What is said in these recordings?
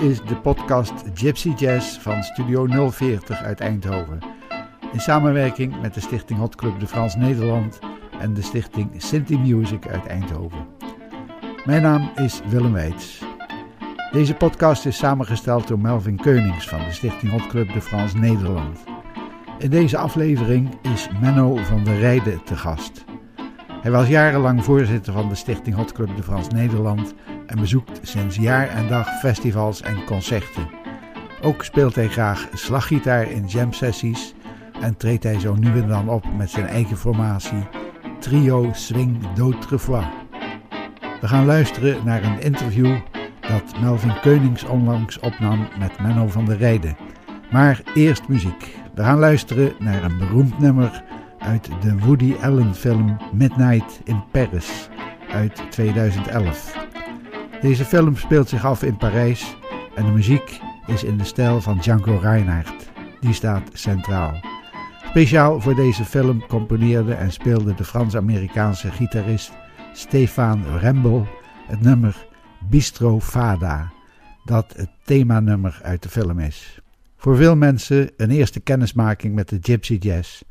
Is de podcast Gypsy Jazz van Studio 040 uit Eindhoven. In samenwerking met de stichting Hot Club de Frans Nederland en de stichting Sinti Music uit Eindhoven. Mijn naam is Willem Weits. Deze podcast is samengesteld door Melvin Keunings van de stichting Hot Club de Frans Nederland. In deze aflevering is Menno van der Rijden te gast. Hij was jarenlang voorzitter van de stichting Hot Club de Frans Nederland en bezoekt sinds jaar en dag festivals en concerten. Ook speelt hij graag slaggitaar in jam sessies en treedt hij zo nu en dan op met zijn eigen formatie Trio Swing d'Autrefois. We gaan luisteren naar een interview dat Melvin Keunings onlangs opnam met Menno van der Rijden. Maar eerst muziek. We gaan luisteren naar een beroemd nummer uit de Woody Allen film Midnight in Paris uit 2011. Deze film speelt zich af in Parijs en de muziek is in de stijl van Django Reinhardt. Die staat centraal. Speciaal voor deze film componeerde en speelde de Frans-Amerikaanse gitarist Stefan Rembel het nummer Bistro Fada, dat het themanummer uit de film is. Voor veel mensen een eerste kennismaking met de Gypsy Jazz.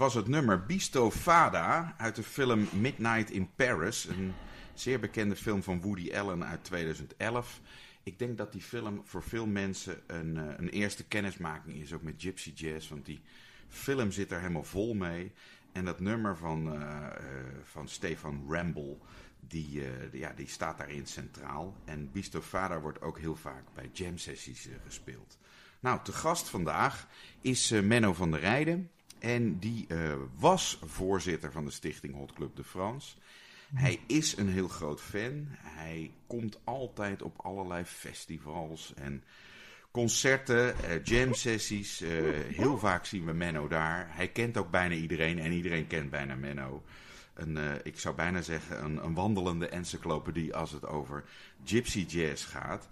Was het nummer Bisto Fada uit de film Midnight in Paris. Een zeer bekende film van Woody Allen uit 2011. Ik denk dat die film voor veel mensen een, eh, een eerste kennismaking is, ook met Gypsy Jazz. Want die film zit er helemaal vol mee. En dat nummer van, uh, van Stefan Ramble, die, ja, die staat daarin centraal. En Bisto Fada wordt ook heel vaak bij jam sessies gespeeld. Nou, te gast vandaag is Menno van der Rijden. En die uh, was voorzitter van de stichting Hot Club de France. Hij is een heel groot fan. Hij komt altijd op allerlei festivals en concerten, uh, jam sessies. Uh, heel vaak zien we Menno daar. Hij kent ook bijna iedereen en iedereen kent bijna Menno. Uh, ik zou bijna zeggen een, een, wandelende encyclopedie als het over gypsy jazz gaat.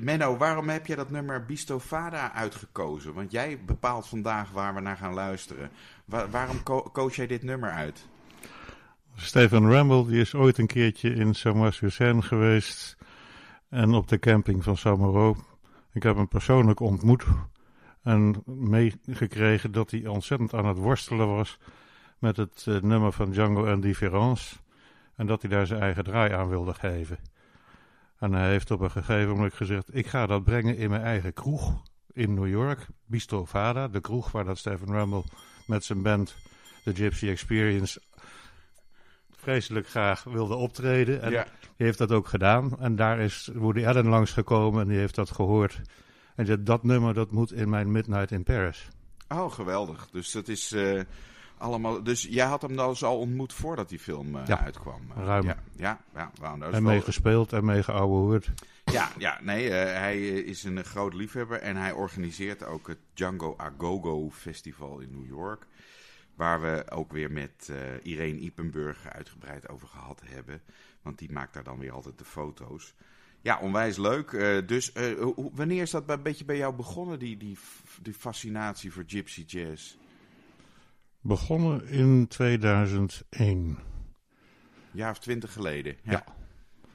Menno, waarom heb je dat nummer Bisto Fada uitgekozen? Want jij bepaalt vandaag waar we naar gaan luisteren. Wa waarom ko koos jij dit nummer uit? Stefan Ramble die is ooit een keertje in Saint-Marc-sur-Seine geweest. En op de camping van Samaro. Ik heb hem persoonlijk ontmoet. En meegekregen dat hij ontzettend aan het worstelen was met het uh, nummer van Django en Difference. En dat hij daar zijn eigen draai aan wilde geven. En hij heeft op een gegeven moment gezegd: Ik ga dat brengen in mijn eigen kroeg in New York. Bistro Vada, de kroeg waar dat Stephen Rumble met zijn band, The Gypsy Experience, vreselijk graag wilde optreden. En Ja. die heeft dat ook gedaan. En daar is Woody Allen langsgekomen en die heeft dat gehoord. En zei, dat nummer dat moet in mijn Midnight in Paris. Oh, geweldig. Dus dat is eh, allemaal. Dus jij had hem dus al ontmoet voordat die film eh, Ja, uitkwam. Eh, ruim. Ja, ja, ja, dat is En wel- mee gespeeld en mee geouwehoerd. Ja, ja nee, eh, hij is een groot liefhebber en hij organiseert ook het Django Agogo Festival in New York. Waar we ook weer met Irene Ipenburg uitgebreid over gehad hebben. Want die maakt daar dan weer altijd de foto's. Ja, onwijs leuk. Dus wanneer is dat bij- een beetje bij jou begonnen, die, die, die fascinatie voor gypsy jazz? Begonnen in 2001. Een jaar of twintig geleden. Ja.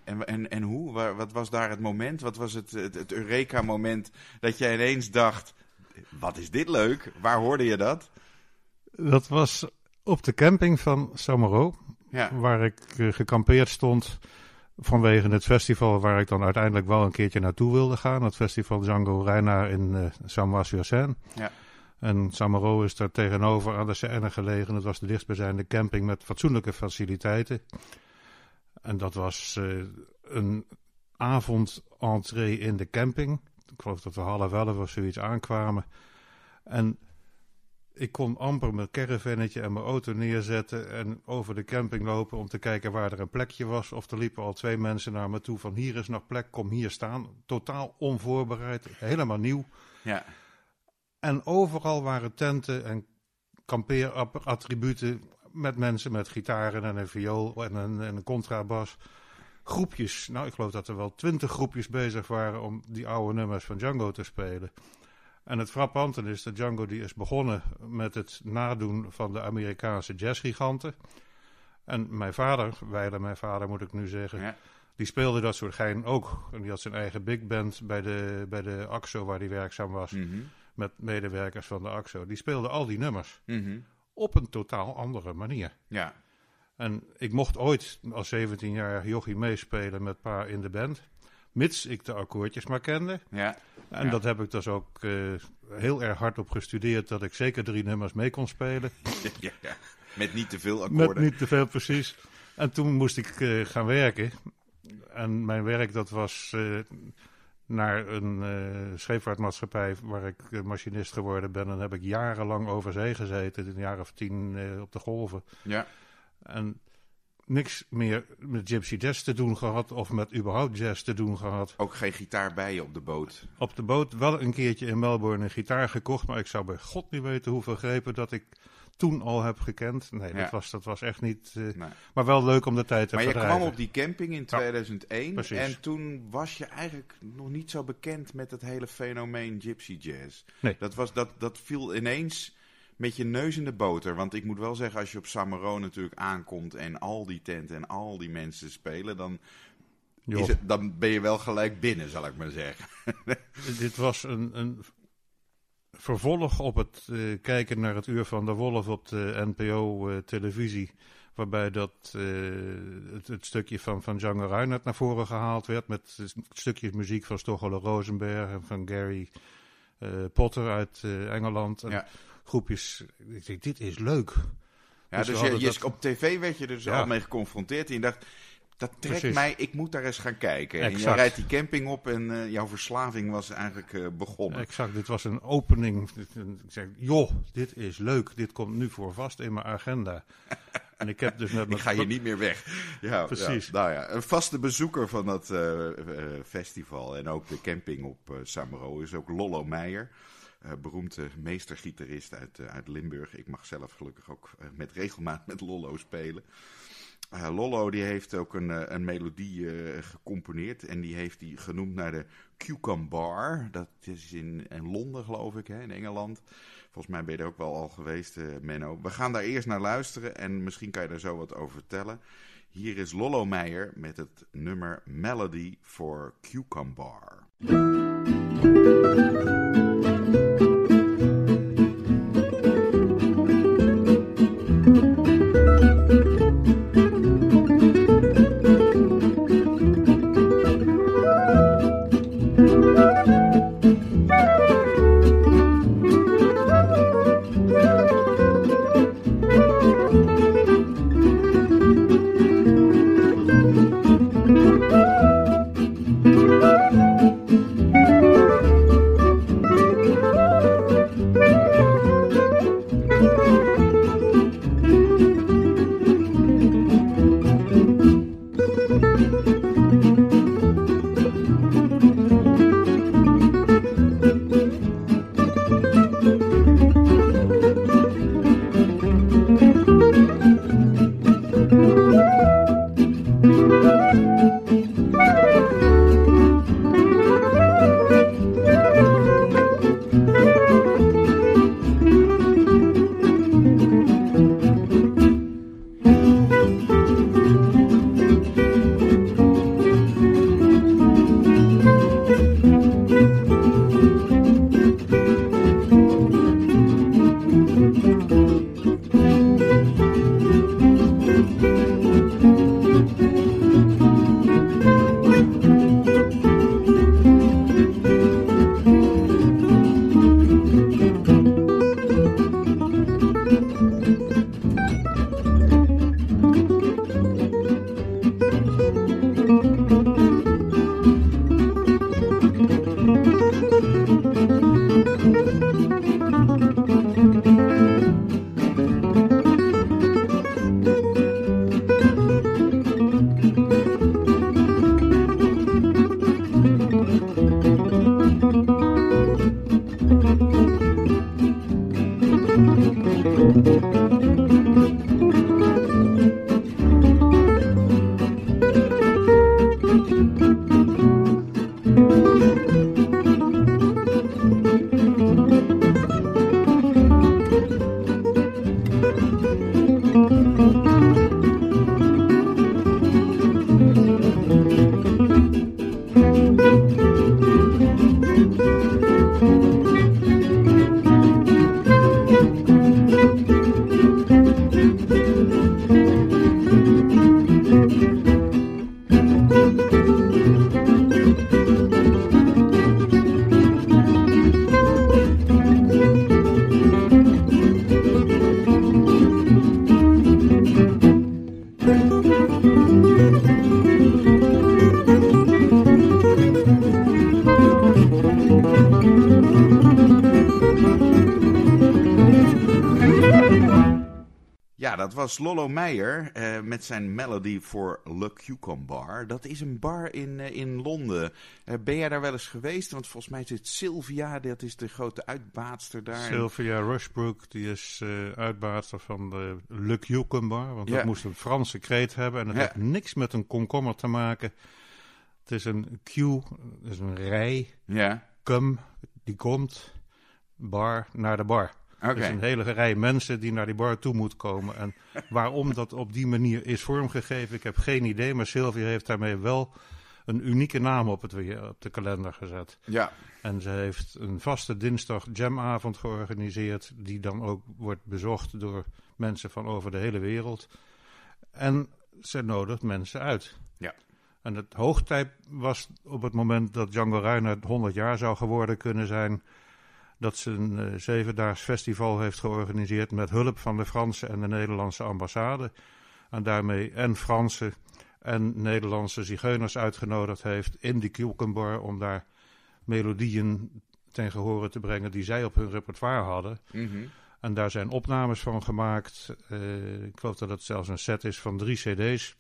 En, en, en hoe? Wat was daar het moment? Wat was het, het, het Eureka-moment dat jij ineens dacht: wat is dit leuk? Waar hoorde je dat? Dat was op de camping van Samaro, Ja, waar ik eh, gekampeerd stond vanwege het festival waar ik dan uiteindelijk wel een keertje naartoe wilde gaan. Het festival Django Reinhard in uh, Saint-Marc-sur-Seine. Ja. En Samaro is daar tegenover aan de Seine gelegen. Het was de dichtstbijzijnde camping met fatsoenlijke faciliteiten. En dat was eh, een avondentree in de camping. Ik geloof dat we half elf of zoiets aankwamen. En ik kon amper mijn caravannetje en mijn auto neerzetten en over de camping lopen om te kijken waar er een plekje was. Of er liepen al twee mensen naar me toe van hier is nog plek, kom hier staan. Totaal onvoorbereid, helemaal nieuw. ja, En overal waren tenten en kampeerattributen met mensen met gitaren en een viool en een, en een contrabas. Groepjes, nou ik geloof dat er wel twintig groepjes bezig waren om die oude nummers van Django te spelen. En het frappante is dat Django die is begonnen met het nadoen van de Amerikaanse jazzgiganten. En mijn vader, wijle mijn vader moet ik nu zeggen, ja. die speelde dat soort gein ook. En die had zijn eigen big band bij de, bij de AXO waar hij werkzaam was Mhm, met medewerkers van de AXO. Die speelden al die nummers mhm, op een totaal andere manier. ja. En ik mocht ooit als 17-jarig jochie meespelen met pa in de band. Mits ik de akkoordjes maar kende. ja. En Ja. dat heb ik dus ook eh, heel erg hard op gestudeerd. Dat ik zeker drie nummers mee kon spelen. ja, ja. Met niet te veel Met akkoorden. niet te veel precies. En toen moest ik eh, gaan werken. En mijn werk dat was eh, naar een eh, scheepvaartmaatschappij waar ik eh, machinist geworden ben. En heb ik jarenlang over zee gezeten. Een jaar of tien eh, op de golven. Ja, En niks meer met gypsy jazz te doen gehad. Of met überhaupt jazz te doen gehad. ook geen gitaar bij je op de boot. Op de boot wel een keertje in Melbourne een gitaar gekocht. Maar ik zou bij god niet weten hoeveel grepen dat ik toen al heb gekend. Nee, Ja. dat, was, dat was echt niet... eh, Nee. maar wel leuk om de tijd te Maar je kwam op die camping in 2001 precies. en toen was je eigenlijk nog niet zo bekend met het hele fenomeen gypsy jazz. Nee. Dat, was, dat, dat viel ineens met je neus in de boter. Want ik moet wel zeggen, als je op Samaro natuurlijk aankomt en al die tenten en al die mensen spelen, dan, het, dan ben je wel gelijk binnen, zal ik maar zeggen. Dit was een, een vervolg op het eh, kijken naar het Uur van de Wolf op de NPO-televisie. waarbij dat, eh, het, het stukje van, van Django Reinhardt naar voren gehaald werd. Met stukjes muziek van Stochele Rosenberg en van Gary eh, Potter uit eh, Engeland. En Ja. groepjes. Ik denk, dit is leuk. Ja, Dus dus je, hadden je- dat- op tv werd je er dus Ja. al mee geconfronteerd en je dacht... Dat trekt Precies. mij, ik moet daar eens gaan kijken. En je rijdt die camping op en eh, jouw verslaving was eigenlijk eh, begonnen. Exact, dit was een opening. Ik zeg, joh, dit is leuk. Dit komt nu voor vast in mijn agenda. En ik heb dus met Ik ga hier niet meer weg. Ja, Precies. Ja, nou ja, een vaste bezoeker van dat uh, festival en ook de camping op Samaro is ook Lollo Meijer. Uh, beroemde meestergitarist uit, uit Limburg. Ik mag zelf gelukkig ook met regelmaat met Lollo spelen. Uh, Lollo die heeft ook een, een melodie uh, gecomponeerd en die heeft hij genoemd naar de Cucumber. Dat is in, in Londen geloof ik, hè, in Engeland. Volgens mij ben je er ook wel al geweest, Menno. We gaan daar eerst naar luisteren en misschien kan je daar zo wat over vertellen. Hier is Lollo Meijer met het nummer Melody for Cucumber. was Lollo Meijer uh, met zijn Melody for Le Cucumber. Dat is een bar in, uh, in Londen. Uh, ben jij daar wel eens geweest? Want volgens mij zit Sylvia, dat is de grote uitbaatster daar. Sylvia Rushbrook, die is uitbaatster van de Le Cucumber. Want ja. dat moest een Franse kreet hebben. En het ja. heeft niks met een komkommer te maken. Het is een Q, het is een rij. Ja. Cum, die komt, bar, naar de bar. Okay. Dus een hele rij mensen die naar die bar toe moet komen. En waarom dat op die manier is vormgegeven, ik heb geen idee. Maar Sylvia heeft daarmee wel een unieke naam op, het, op de kalender gezet. Ja. En ze heeft een vaste dinsdag jamavond georganiseerd. Die dan ook wordt bezocht door mensen van over de hele wereld. En ze nodigt mensen uit. Ja. En het hoogtijd was op het moment dat Django Reinhardt 100 jaar zou geworden kunnen zijn dat ze een uh, zevendaags festival heeft georganiseerd met hulp van de Franse en de Nederlandse ambassade. En daarmee en Franse en Nederlandse zigeuners uitgenodigd heeft in die Kukenbar om daar melodieën ten gehore te brengen die zij op hun repertoire hadden. Mm -hmm. En daar zijn opnames van gemaakt. Uh, ik geloof dat het zelfs een set is van drie cd's.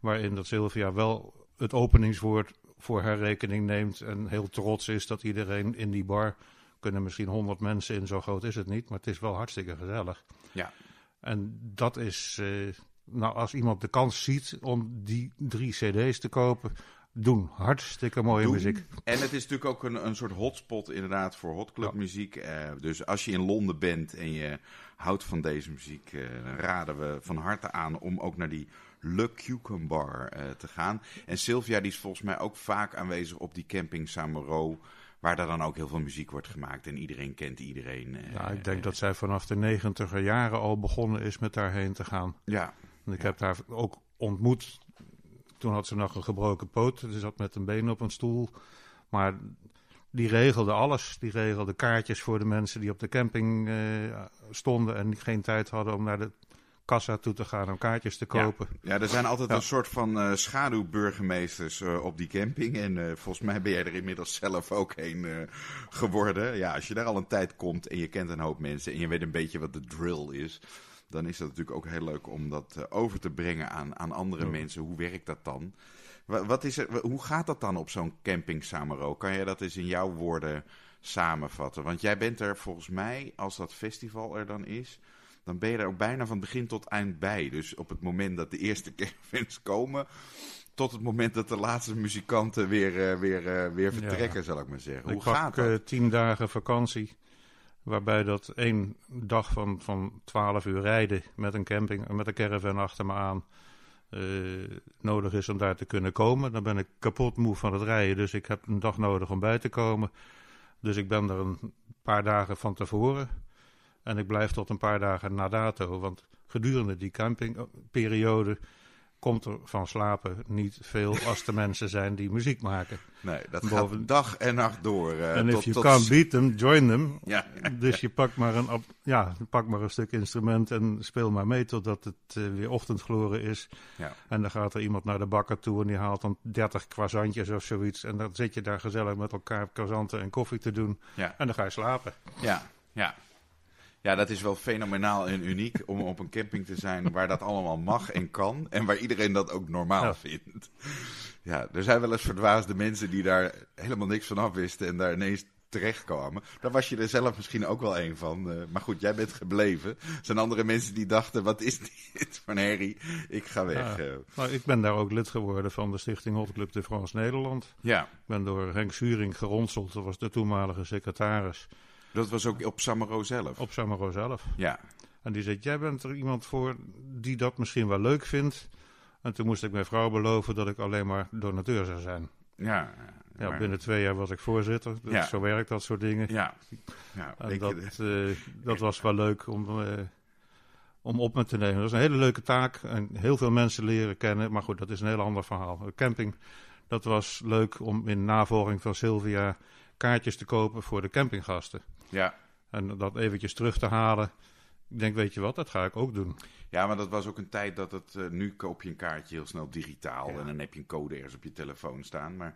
Waarin dat Sylvia wel het openingswoord voor haar rekening neemt. En heel trots is dat iedereen in die bar. Kunnen misschien honderd mensen in, zo groot is het niet. Maar het is wel hartstikke gezellig. Ja. En dat is. eh, nou, als iemand de kans ziet om die drie CD's te kopen. Doen. Hartstikke mooie doen. muziek. En het is natuurlijk ook een, een soort hotspot inderdaad voor hotclubmuziek. Eh, dus als je in Londen bent en je houdt van deze muziek, eh, dan raden we van harte aan om ook naar die Le Cucumber eh, te gaan. En Sylvia die is volgens mij ook vaak aanwezig op die camping Samaro. Waar daar dan ook heel veel muziek wordt gemaakt en iedereen kent iedereen. eh, Ja, ik denk dat zij vanaf de negentiger jaren al begonnen is met daarheen te gaan. Ja, En ik Ja. heb haar ook ontmoet. Toen had ze nog een gebroken poot. Ze zat met een been op een stoel. Maar die regelde alles. Die regelde kaartjes voor de mensen die op de camping eh, stonden en geen tijd hadden om naar de kassa toe te gaan om kaartjes te kopen. Ja, er zijn altijd Ja. een soort van eh, schaduwburgemeesters eh, op die camping. En eh, volgens mij ben jij er inmiddels zelf ook een eh, geworden. Ja, als je daar al een tijd komt en je kent een hoop mensen en je weet een beetje wat de drill is. Dan is dat natuurlijk ook heel leuk om dat eh, over te brengen aan, aan andere Ja. mensen. Hoe werkt dat dan? Wa- Wat is er, hoe gaat dat dan op zo'n camping Samaro? Kan jij dat eens in jouw woorden samenvatten? Want jij bent er volgens mij, als dat festival er dan is, dan ben je er ook bijna van begin tot eind bij. Dus op het moment dat de eerste caravans komen, tot het moment dat de laatste muzikanten weer, eh, weer, eh, weer vertrekken, zal ik maar zeggen. Hoe ik pak gaat dat? eh, tien dagen vakantie. Waarbij dat één dag van, van 12 uur rijden met een camping, met een caravan achter me aan. nodig is om daar te kunnen komen. Dan ben ik kapot moe van het rijden, dus ik heb een dag nodig om bij te komen. Dus ik ben er een paar dagen van tevoren. En ik blijf tot een paar dagen na dato. Want gedurende die campingperiode komt er van slapen niet veel als er mensen zijn die muziek maken. nee, dat boven- gaat dag en nacht door. eh, En if you tot- can't beat them, join them. Ja, Dus je pakt maar, een, op- ja, pak maar een stuk instrument en speel maar mee totdat het eh, weer ochtendgloren is. ja. En dan gaat er iemand naar de bakker toe en die haalt dan 30 croissantjes of zoiets. En dan zit je daar gezellig met elkaar croissanten en koffie te doen. Ja. En dan ga je slapen. Ja, ja. Ja, dat is wel fenomenaal en uniek om op een camping te zijn waar dat allemaal mag en kan. En waar iedereen dat ook normaal Ja. vindt. Ja, er zijn wel eens verdwaasde mensen die daar helemaal niks van af wisten en daar ineens terechtkwamen. Daar was je er zelf misschien ook wel een van. eh, maar goed, jij bent gebleven. Er zijn andere mensen die dachten, wat is dit een herrie? Ik ga weg. Ja. Nou, ik ben daar ook lid geworden van de stichting Hot Club de France Nederland. ja, Ik ben door Henk Zuring geronseld, dat was de toenmalige secretaris, dat was ook op Samaro zelf. op Samaro zelf. Ja, En die zei, jij bent er iemand voor die dat misschien wel leuk vindt. En toen moest ik mijn vrouw beloven dat ik alleen maar donateur zou zijn. ja. Ja, maar- binnen twee jaar was ik voorzitter. Dat, Ja. Zo werkt dat soort dingen. Ja, ja En dat, eh, dat was wel leuk om, eh, om op me te nemen. Dat is een hele leuke taak. En heel veel mensen leren kennen. Maar goed, dat is een heel ander verhaal. Camping, dat was leuk om in navolging van Sylvia kaartjes te kopen voor de campinggasten. Ja. En dat eventjes terug te halen. Ik denk, weet je wat, dat ga ik ook doen. Ja, maar dat was ook een tijd dat het. eh, nu koop je een kaartje heel snel digitaal. En dan heb je een code ergens op je telefoon staan. Maar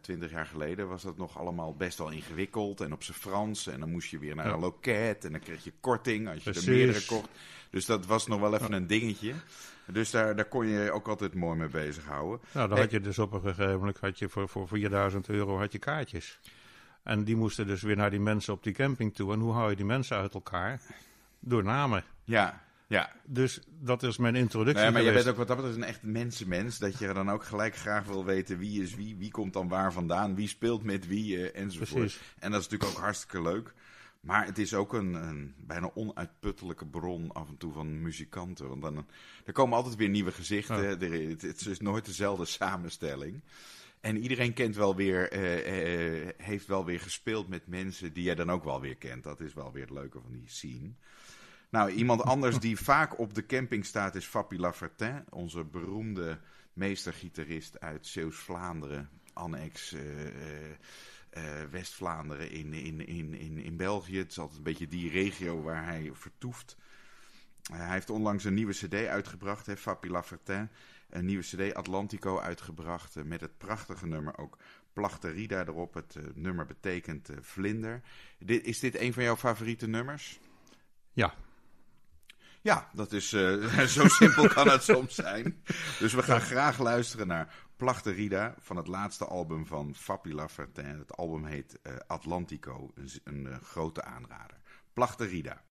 twintig jaar geleden was dat nog allemaal best wel ingewikkeld. En op zijn Frans. En dan moest je weer naar Ja. een loket. En dan kreeg je korting als je Precies. er meerdere kocht. Dus dat was nog wel even een dingetje. Dus daar, daar kon je je ook altijd mooi mee bezighouden. Nou, dan Hey. had je dus op een gegeven moment had je voor, voor 4000 euro had je kaartjes. En die moesten dus weer naar die mensen op die camping toe. En hoe hou je die mensen uit elkaar? Door namen. Ja, ja. Dus dat is mijn introductie Nee, maar jij geweest. bent ook wat dat betreft een echt mensenmens. Dat je dan ook gelijk graag wil weten wie is wie. Wie komt dan waar vandaan. Wie speelt met wie eh, enzovoort. Precies. En dat is natuurlijk ook hartstikke leuk. Maar het is ook een, een bijna onuitputtelijke bron af en toe van muzikanten. Want dan, er komen altijd weer nieuwe gezichten. Ja. Er, het, het is nooit dezelfde samenstelling. En iedereen kent wel weer, eh, eh, heeft wel weer gespeeld met mensen die jij dan ook wel weer kent. Dat is wel weer het leuke van die scene. Nou, iemand anders die vaak op de camping staat is Fabi Lafertin. Onze beroemde meestergitarist uit Zeeuws-Vlaanderen. Annex eh, West-Vlaanderen in, in, in, in, in België. Het is altijd een beetje die regio waar hij vertoeft. Hij heeft onlangs een nieuwe cd uitgebracht, hè, Fabi Lafertin. Een nieuwe cd, Atlantico, uitgebracht eh, met het prachtige nummer ook Plachterida erop. Het eh, nummer betekent eh, vlinder. Dit, is dit een van jouw favoriete nummers? Ja. Ja, dat is, uh, zo simpel kan het soms zijn. Dus we gaan graag luisteren naar Plachterida van het laatste album van Fabi Lafertin. Het album heet uh, Atlantico, een, een uh, grote aanrader. Plachterida.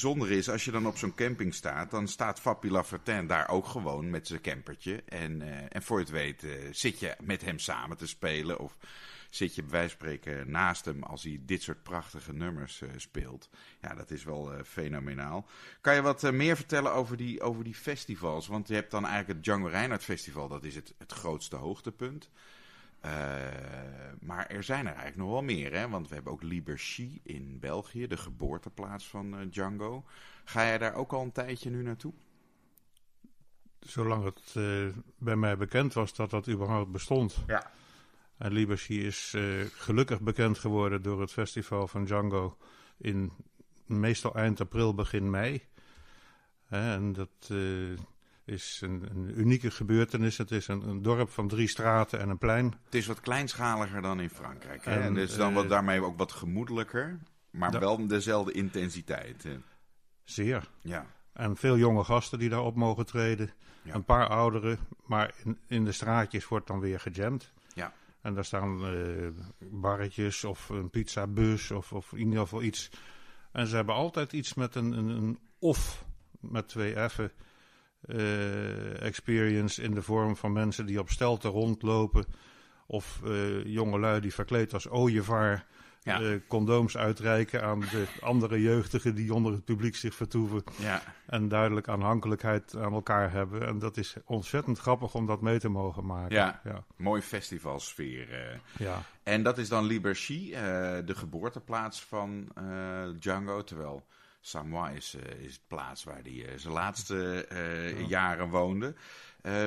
Bijzondere is, als je dan op zo'n camping staat, dan staat Fabi Lafertin daar ook gewoon met zijn campertje. En, uh, en voor het weet uh, zit je met hem samen te spelen of zit je bij wijze van spreken naast hem als hij dit soort prachtige nummers uh, speelt. Ja, dat is wel fenomenaal. Kan je wat meer vertellen over die, over die festivals? Want je hebt dan eigenlijk het Django Reinhardt Festival, dat is het, het grootste hoogtepunt. Uh, maar er zijn er eigenlijk nog wel meer, hè? want we hebben ook Liberchy in België, de geboorteplaats van uh, Django. Ga jij daar ook al een tijdje nu naartoe? Zolang het uh, bij mij bekend was dat dat überhaupt bestond. Ja. En Liberchy is gelukkig bekend geworden door het festival van Django in meestal eind april, begin mei. en dat is een, een, unieke gebeurtenis. Het is een, een, dorp van drie straten en een plein. Het is wat kleinschaliger dan in Frankrijk. Hè? En, en dus dan wat, daarmee ook wat gemoedelijker, maar wel dezelfde intensiteit. Hè? Zeer. Ja. En veel jonge gasten die daarop mogen treden. Ja. Een paar ouderen, maar in, in de straatjes wordt dan weer gejamd. Ja. En daar staan uh, barretjes of een pizzabus of, of in ieder geval iets. En ze hebben altijd iets met een, een, een of met twee F'en uh, experience in de vorm van mensen die op stelten rondlopen. Of uh, jongelui die verkleed als ooievaar ja. uh, condooms uitreiken aan de andere jeugdigen die onder het publiek zich vertoeven. Ja. En duidelijk aanhankelijkheid aan elkaar hebben. En dat is ontzettend grappig om dat mee te mogen maken. Ja, ja. mooi festivalsfeer. Ja. En dat is dan Liberchy, de geboorteplaats van Django. Terwijl Samoa is, uh, is de plaats waar hij uh, zijn laatste uh, ja. jaren woonde.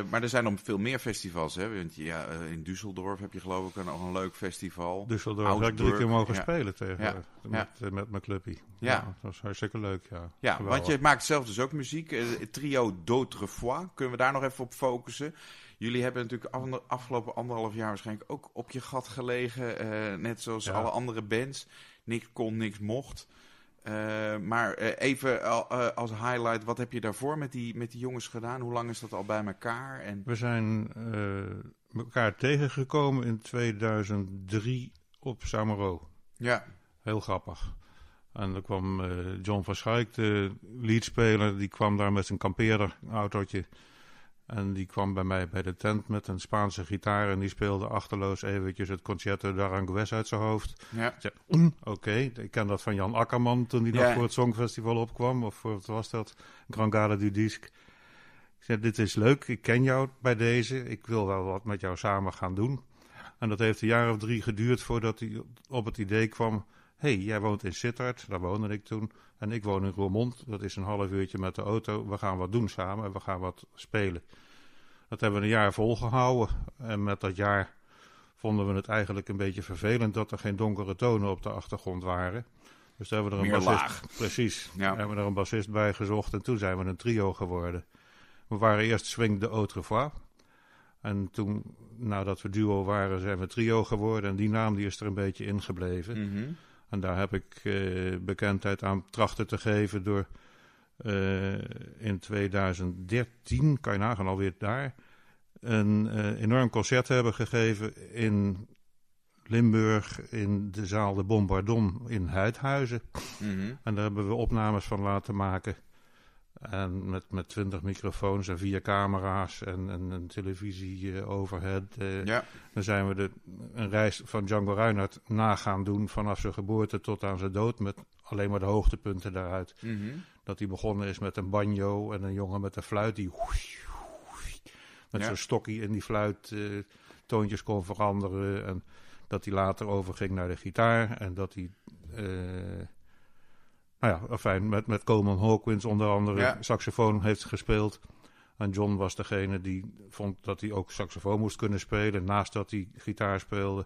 maar er zijn nog veel meer festivals. Hè? Want, ja, in Düsseldorf heb je geloof ik nog een leuk festival. Düsseldorf heb ik drie keer mogen ja. spelen tegen, ja. met, met mijn clubje. Ja. dat was hartstikke leuk. Ja, ja want je maakt zelf dus ook muziek. Het trio D'Autrefois, kunnen we daar nog even op focussen? Jullie hebben natuurlijk ander, afgelopen anderhalf jaar waarschijnlijk ook op je gat gelegen. net zoals alle andere bands. Niks kon, niks mocht. Uh, maar uh, even uh, als highlight, wat heb je daarvoor met die, met die jongens gedaan? Hoe lang is dat al bij elkaar? En... We zijn elkaar tegengekomen in 2003 op Samaro. Ja. Heel grappig. En dan kwam John van Schaik, de leadspeler, die kwam daar met zijn kampeerder, autootje. En die kwam bij mij bij de tent met een Spaanse gitaar en die speelde achterloos eventjes het Concerto d'Aranjuez uit zijn hoofd. Ja. Mm, Oké, okay. ik ken dat van Jan Akkerman toen hij ja. nog voor het Songfestival opkwam. Of wat was dat? Grand Gala du Disque. Ik zei, dit is leuk, ik ken jou bij deze. Ik wil wel wat met jou samen gaan doen. En dat heeft een jaar of drie geduurd voordat hij op het idee kwam... hey, jij woont in Sittard, daar woonde ik toen. En ik woon in Roermond, dat is een half uurtje met de auto. We gaan wat doen samen en we gaan wat spelen. Dat hebben we een jaar volgehouden. En met dat jaar vonden we het eigenlijk een beetje vervelend dat er geen donkere tonen op de achtergrond waren. Dus daar hebben we er een Meer bassist, laag. Precies. Ja. Hebben we er een bassist bij gezocht en toen zijn we een trio geworden. We waren eerst Swing de Autrefois. En toen, nadat we duo waren, zijn we trio geworden. En die naam die is er een beetje ingebleven. Mm -hmm. En daar heb ik uh, bekendheid aan trachten te geven door uh, in 2013, kan je nagaan alweer daar, een uh, enorm concert te hebben gegeven in Limburg in de zaal de Bombardon in Huidhuizen. Mm -hmm. En daar hebben we opnames van laten maken. En met, met 20 microfoons en vier camera's en, en een televisie uh, overhead. Uh, ja. Dan zijn we de, een reis van Django Reinhardt na gaan doen vanaf zijn geboorte tot aan zijn dood. Met alleen maar de hoogtepunten daaruit. Mm -hmm. Dat hij begonnen is met een banjo en een jongen met een fluit die met ja. zo'n stokje in die fluit uh, toontjes kon veranderen. En dat hij later overging naar de gitaar en dat hij... Nou ja, fijn, met, met Coleman Hawkins onder andere ja. saxofoon heeft gespeeld. En John was degene die vond dat hij ook saxofoon moest kunnen spelen, naast dat hij gitaar speelde.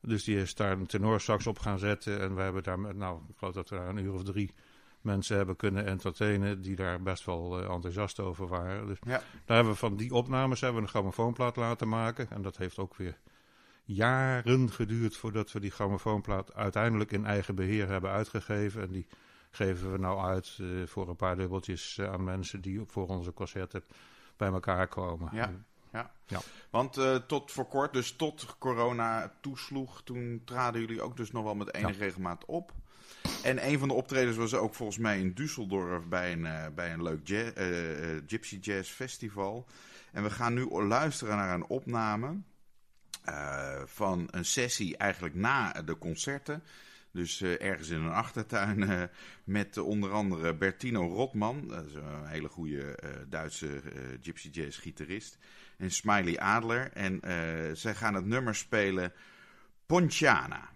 Dus die is daar een tenorsax op gaan zetten. En we hebben daar, met, nou, ik geloof dat we daar een uur of drie mensen hebben kunnen entertainen die daar best wel uh, enthousiast over waren. Dus ja. daar hebben we van die opnames hebben we een grammofoonplaat laten maken. En dat heeft ook weer jaren geduurd voordat we die grammofoonplaat uiteindelijk in eigen beheer hebben uitgegeven. En die geven we nou uit uh, voor een paar dubbeltjes uh, aan mensen die voor onze concerten bij elkaar komen. Ja, ja. ja. Want uh, tot voor kort, dus tot corona toesloeg, toen traden jullie ook dus nog wel met enige ja. regelmaat op. En een van de optredens was ook volgens mij in Düsseldorf bij een, uh, bij een leuk jazz, uh, Gypsy Jazz Festival. En we gaan nu luisteren naar een opname van een sessie eigenlijk na de concerten. Dus uh, ergens in een achtertuin uh, met uh, onder andere Bertino Rotman, dat is een hele goede Duitse gypsy jazz gitarist, en Smiley Adler. En zij gaan het nummer spelen Ponciana.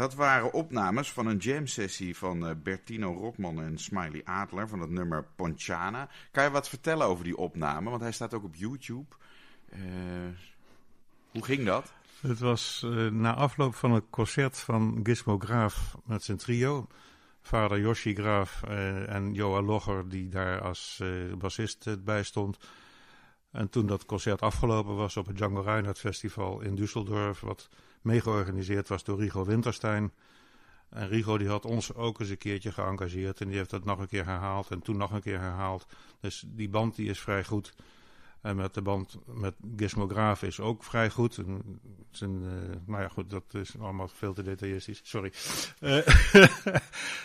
Dat waren opnames van een jam-sessie van eh, Bertino Rotman en Smiley Adler van het nummer Ponchana. Kan je wat vertellen over die opname? Want hij staat ook op YouTube. Eh, hoe ging dat? Het was eh, na afloop van het concert van Gizmo Graaf met zijn trio. Vader Yoshi Graaf en Joa Logger, die daar als bassist bij stond. En toen dat concert afgelopen was op het Django Reinhardt Festival in Düsseldorf, wat meegeorganiseerd was door Rigo Winterstein. En Rigo die had ons ook eens een keertje geëngageerd en die heeft dat nog een keer herhaald en toen nog een keer herhaald. Dus die band die is vrij goed. En met de band met Gizmo Graaf is ook vrij goed. En, zijn, uh, maar ja, goed, dat is allemaal veel te detailistisch. Sorry. Uh,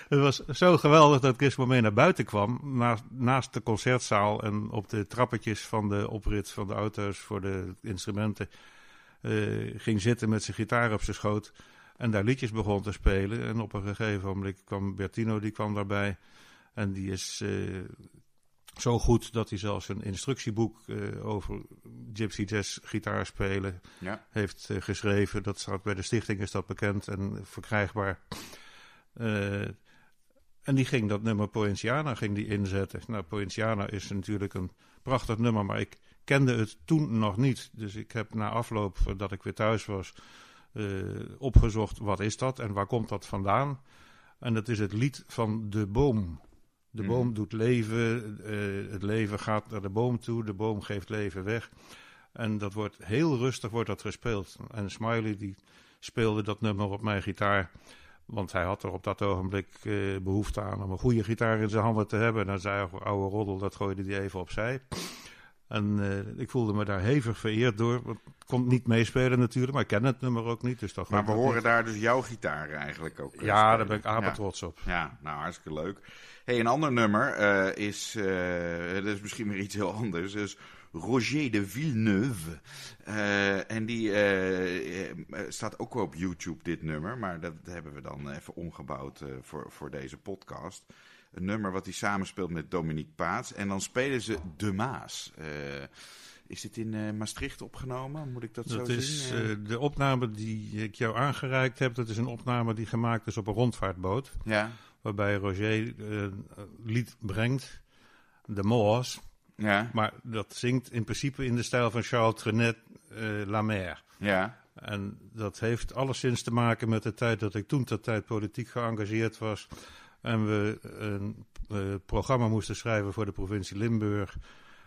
het was zo geweldig dat Gizmo mee naar buiten kwam. Naast, naast de concertzaal en op de trappetjes van de oprit van de auto's voor de instrumenten. Uh, ging zitten met zijn gitaar op zijn schoot. En daar liedjes begon te spelen. En op een gegeven moment kwam Bertino, die kwam daarbij. En die is zo goed dat hij zelfs een instructieboek uh, over gypsy jazz gitaar spelen ja. heeft geschreven. Dat staat bij de stichting is dat bekend en verkrijgbaar. En die ging dat nummer Poinciana ging die inzetten. Nou, Poinciana is natuurlijk een prachtig nummer, maar ik kende het toen nog niet. Dus ik heb na afloop dat ik weer thuis was opgezocht wat is dat en waar komt dat vandaan. En dat is het lied van De Boom. De Mhm. boom doet leven, uh, het leven gaat naar de boom toe, de boom geeft leven weg. En dat wordt heel rustig wordt dat gespeeld. En Smiley die speelde dat nummer op mijn gitaar. Want hij had er op dat ogenblik uh, behoefte aan om een goede gitaar in zijn handen te hebben. En dan zei hij, oude roddel, dat gooide hij even opzij. En uh, ik voelde me daar hevig vereerd door. Ik kon niet meespelen natuurlijk, maar ik ken het nummer ook niet. Dus dat maar we horen niet. daar dus jouw gitaar eigenlijk ook. Ja, spelen. daar ben ik ja. trots op. Ja, nou hartstikke leuk. Hey, een ander nummer uh, is, uh, dat is misschien weer iets heel anders, is Roger de Villeneuve. En die staat ook wel op YouTube, dit nummer, maar dat hebben we dan even omgebouwd voor, voor deze podcast. Een nummer wat hij samenspeelt met Dominique Paats. En dan spelen ze De Maas. Is dit in uh, Maastricht opgenomen? Moet ik dat, dat zo is, zien? Uh, de opname die ik jou aangereikt heb, dat is een opname die gemaakt is op een rondvaartboot. Ja. Waarbij Roger een lied brengt, de Moors. Ja. Maar dat zingt in principe in de stijl van Charles Trenet, La Mer. Ja. En dat heeft alleszins te maken met de tijd dat ik toen ter tijd politiek geëngageerd was. En we een programma moesten schrijven voor de provincie Limburg.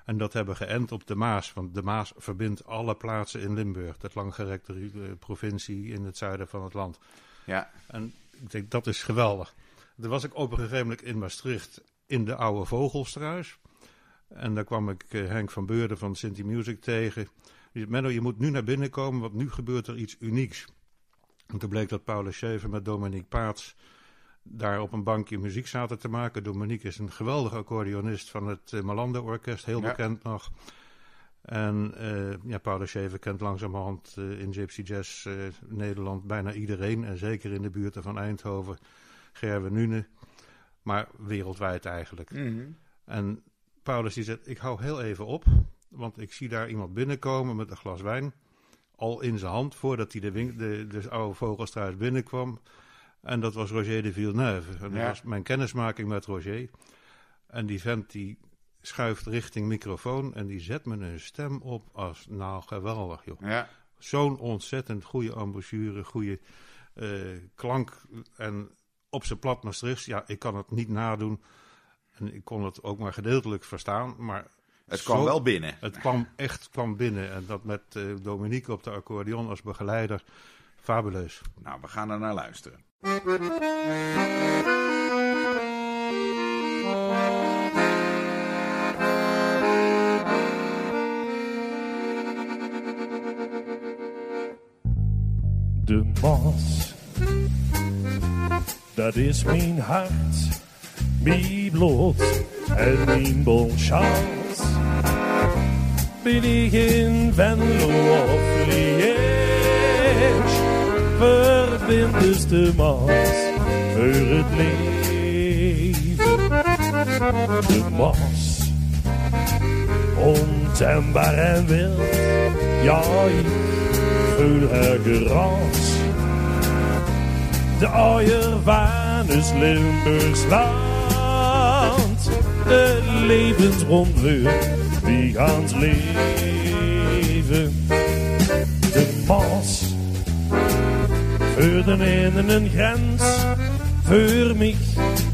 En dat hebben geënt op de Maas. Want de Maas verbindt alle plaatsen in Limburg. Dat langgerekte uh, provincie in het zuiden van het land. Ja. En ik denk, dat is geweldig. Er was ik op een gegeven moment in Maastricht in de oude Vogelstruis. En daar kwam ik uh, Henk van Beurden van Sinti Music tegen. Die zei, Menno, je moet nu naar binnen komen, want nu gebeurt er iets unieks. En toen bleek dat Paulus Schever met Dominique Paats daar op een bankje muziek zaten te maken. Dominique is een geweldige accordeonist van het uh, Malande Orkest, heel Ja. bekend nog. En uh, ja, Schever kent langzamerhand uh, in Gypsy Jazz uh, Nederland bijna iedereen. En zeker in de buurten van Eindhoven, Gerwe Nune. Maar wereldwijd eigenlijk. Mhm. En Paulus die zegt, ik hou heel even op. Want ik zie daar iemand binnenkomen met een glas wijn. Al in zijn hand, voordat hij de, de, de oude vogelstruis binnenkwam. En dat was Roger de Villeneuve. En dat Ja. was mijn kennismaking met Roger. En die vent die schuift richting microfoon en die zet me een stem op als, nou geweldig joh. Ja. Zo'n ontzettend goede embouchure, goede eh, klank en op zijn plat Maastrichts. Ja, ik kan het niet nadoen en ik kon het ook maar gedeeltelijk verstaan, maar Het kwam zo- wel binnen. het kwam echt kwam binnen. En dat met eh, Dominique op de accordeon als begeleider, fabuleus. Nou, we gaan er naar luisteren. De Maas, dat is mijn hart, mijn bloed en mijn bonchance. Ben ik in Venlo of Liège, dus de Maas voor het leven. De Maas, tembaar en wild. Ja, voel haar geraas. De ooierwaan is Limburgs land. De levensrondweur, wie gaans leven. De Maas, voor in een grens. Voor mij,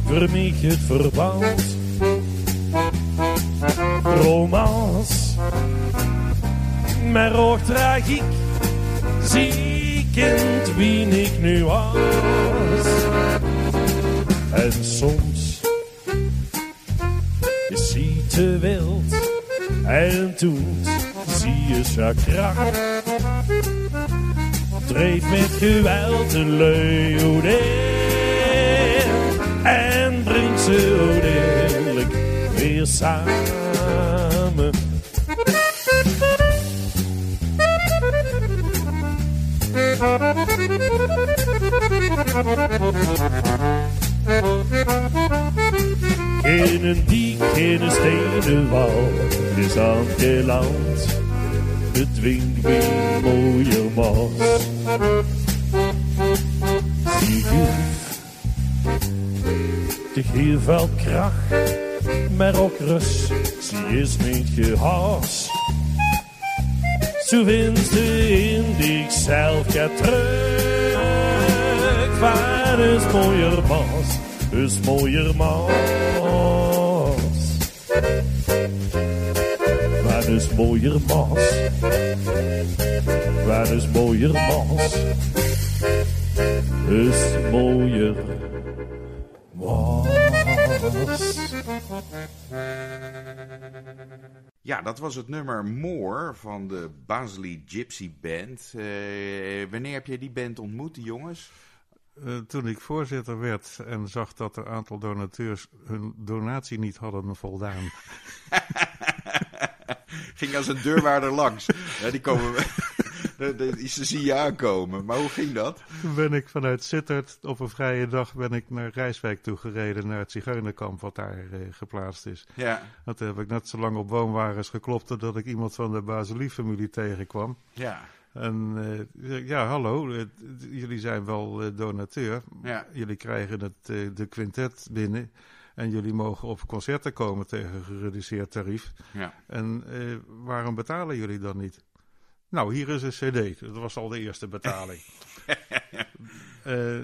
voor mij het verband. Romans, maar ook tragiek. Ziekend wie ik nu was. En soms is hij te wild. En toen zie je zijn kracht. Dreef met geweld een leeuw in. En brengt ze uiteindelijk weer samen. In een diek, in een stenen wal is aangeland. Het dwingt weer mooie maas. Zie gif, de gier valt kracht, maar ook rust. Zie is niet gehaast. Zo vindt ze in die zelf gaat terug. Waar is mooier maas, is mooier maas. Waar is mooier maas, waar is mooier maas. Is mooier maas. Ja, dat was het nummer More van de Basely Gypsy Band. Eh, wanneer heb je die band ontmoet, die jongens? Eh, toen ik voorzitter werd en zag dat een aantal donateurs hun donatie niet hadden voldaan. ging als een deurwaarder langs. Ja, die komen... de, ze zien je aankomen. Maar hoe ging dat? Toen ben ik vanuit Sittard op een vrije dag ben ik naar Rijswijk toe gereden, naar het zigeunerkamp wat daar eh, geplaatst is. Ja. Dat heb ik net zo lang op woonwagens geklopt totdat ik iemand van de Baselie-familie tegenkwam. Ja. En eh, ja, hallo, jullie zijn wel eh, donateur. Ja. Jullie krijgen het, de quintet binnen. En jullie mogen op concerten komen tegen gereduceerd tarief. Ja. En eh, waarom betalen jullie dan niet? Nou, hier is een cd. Dat was al de eerste betaling. Eh,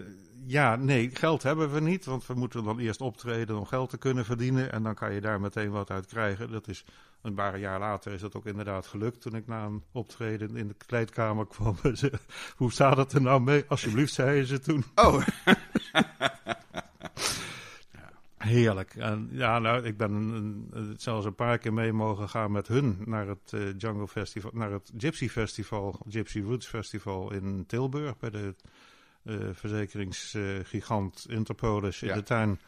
ja, nee, geld hebben we niet. Want we moeten dan eerst optreden om geld te kunnen verdienen. En dan kan je daar meteen wat uit krijgen. Dat is een paar jaar later is dat ook inderdaad gelukt. Toen ik na een optreden in de kleedkamer kwam. Hoe staat het er nou mee? Alsjeblieft, zeiden ze toen. Oh, Heerlijk. En ja, nou, ik ben een, zelfs een paar keer mee mogen gaan met hun naar het eh, Jungle Festival, naar het Gypsy Festival, Gypsy Roots Festival in Tilburg bij de eh, verzekeringsgigant Interpolis in Ja. de tuin.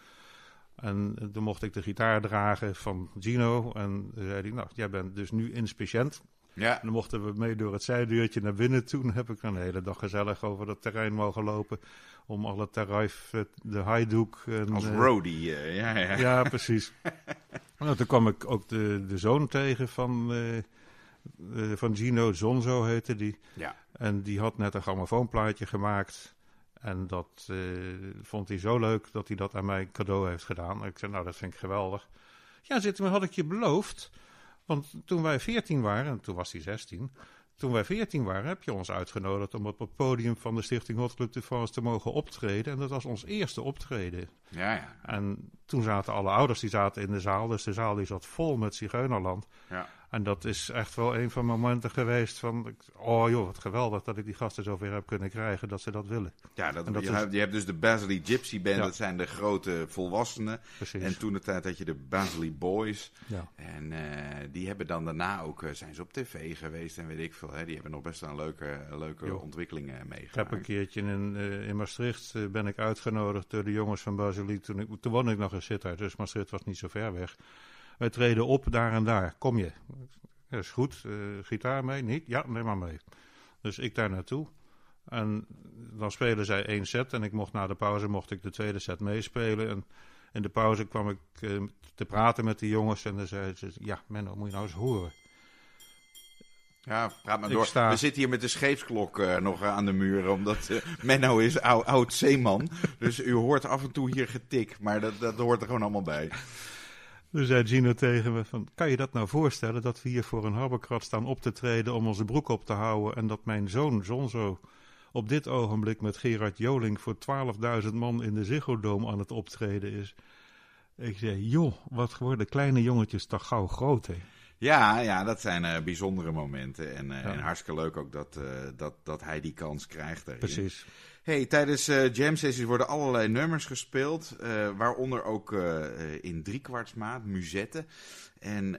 En eh, toen mocht ik de gitaar dragen van Gino. En toen zei hij, nou, jij bent dus nu inspiciënt. ja. En dan mochten we mee door het zijdeurtje naar binnen. Toen heb ik een hele dag gezellig over dat terrein mogen lopen. Om alle tarif, eh, de. En, Als eh, roadie. eh, ja, ja. ja, precies. nou, toen kwam ik ook de, de zoon tegen van, van Gino, Zonzo heette die. Ja. En die had net een grammofoonplaatje gemaakt. En dat vond hij zo leuk dat hij dat aan mij cadeau heeft gedaan. En ik zei, nou, dat vind ik geweldig. Ja, zit maar had ik je beloofd. Want toen wij 14 waren, en toen was hij 16. Toen wij 14 waren, heb je ons uitgenodigd om op het podium van de Stichting Hot Club de France te mogen optreden. En dat was ons eerste optreden. Ja, ja. En toen zaten alle ouders die zaten in de zaal. Dus de zaal die zat vol met Zigeunerland. ja. En dat is echt wel een van de momenten geweest van... Oh joh, wat geweldig dat ik die gasten zover heb kunnen krijgen dat ze dat willen. Ja, dat, je, is- hebt, je hebt dus de Basely Gypsy Band, Ja. dat zijn de grote volwassenen. Precies. En toen de tijd had je de Basely Boys. Ja. En eh, die hebben dan daarna ook, eh, zijn ze op tv geweest en weet ik veel. Hè? Die hebben nog best wel een leuke, leuke Jo. ontwikkelingen Ik heb meegemaakt. een keertje in, eh, in Maastricht eh, ben ik uitgenodigd door de jongens van Basiliek. Toen, ik, toen woonde ik nog in Sittard, dus Maastricht was niet zo ver weg. Wij treden op daar en daar. Kom je? Ja, is goed. Eh, gitaar mee? Niet? Ja, neem maar mee. Dus ik daar naartoe. En dan spelen zij één set en ik mocht na de pauze mocht ik de tweede set meespelen. En in de pauze kwam ik eh, te praten met die jongens en dan zeiden ze, ja Menno, moet je nou eens horen. Ja, praat maar door. sta- We zitten hier met de scheepsklok eh, nog aan de muur, omdat Menno is ou- oud zeeman. Dus u hoort af en toe hier getik, maar dat, dat hoort er gewoon allemaal bij. Toen zei Gino tegen me van, kan je dat nou voorstellen dat we hier voor een harberkrat staan op te treden om onze broek op te houden en dat mijn zoon Zonzo op dit ogenblik met Gerard Joling voor 12.000 man in de Ziggo Dome aan het optreden is. Ik zei, joh, wat worden kleine jongetjes toch gauw groot, hè? Ja, ja, dat zijn eh, bijzondere momenten. En, eh, Ja. en hartstikke leuk ook dat, eh, dat, dat hij die kans krijgt. daarin. Precies. Hey, tijdens eh, jam sessies worden allerlei nummers gespeeld, eh, waaronder ook eh, in driekwartsmaat, Musette. En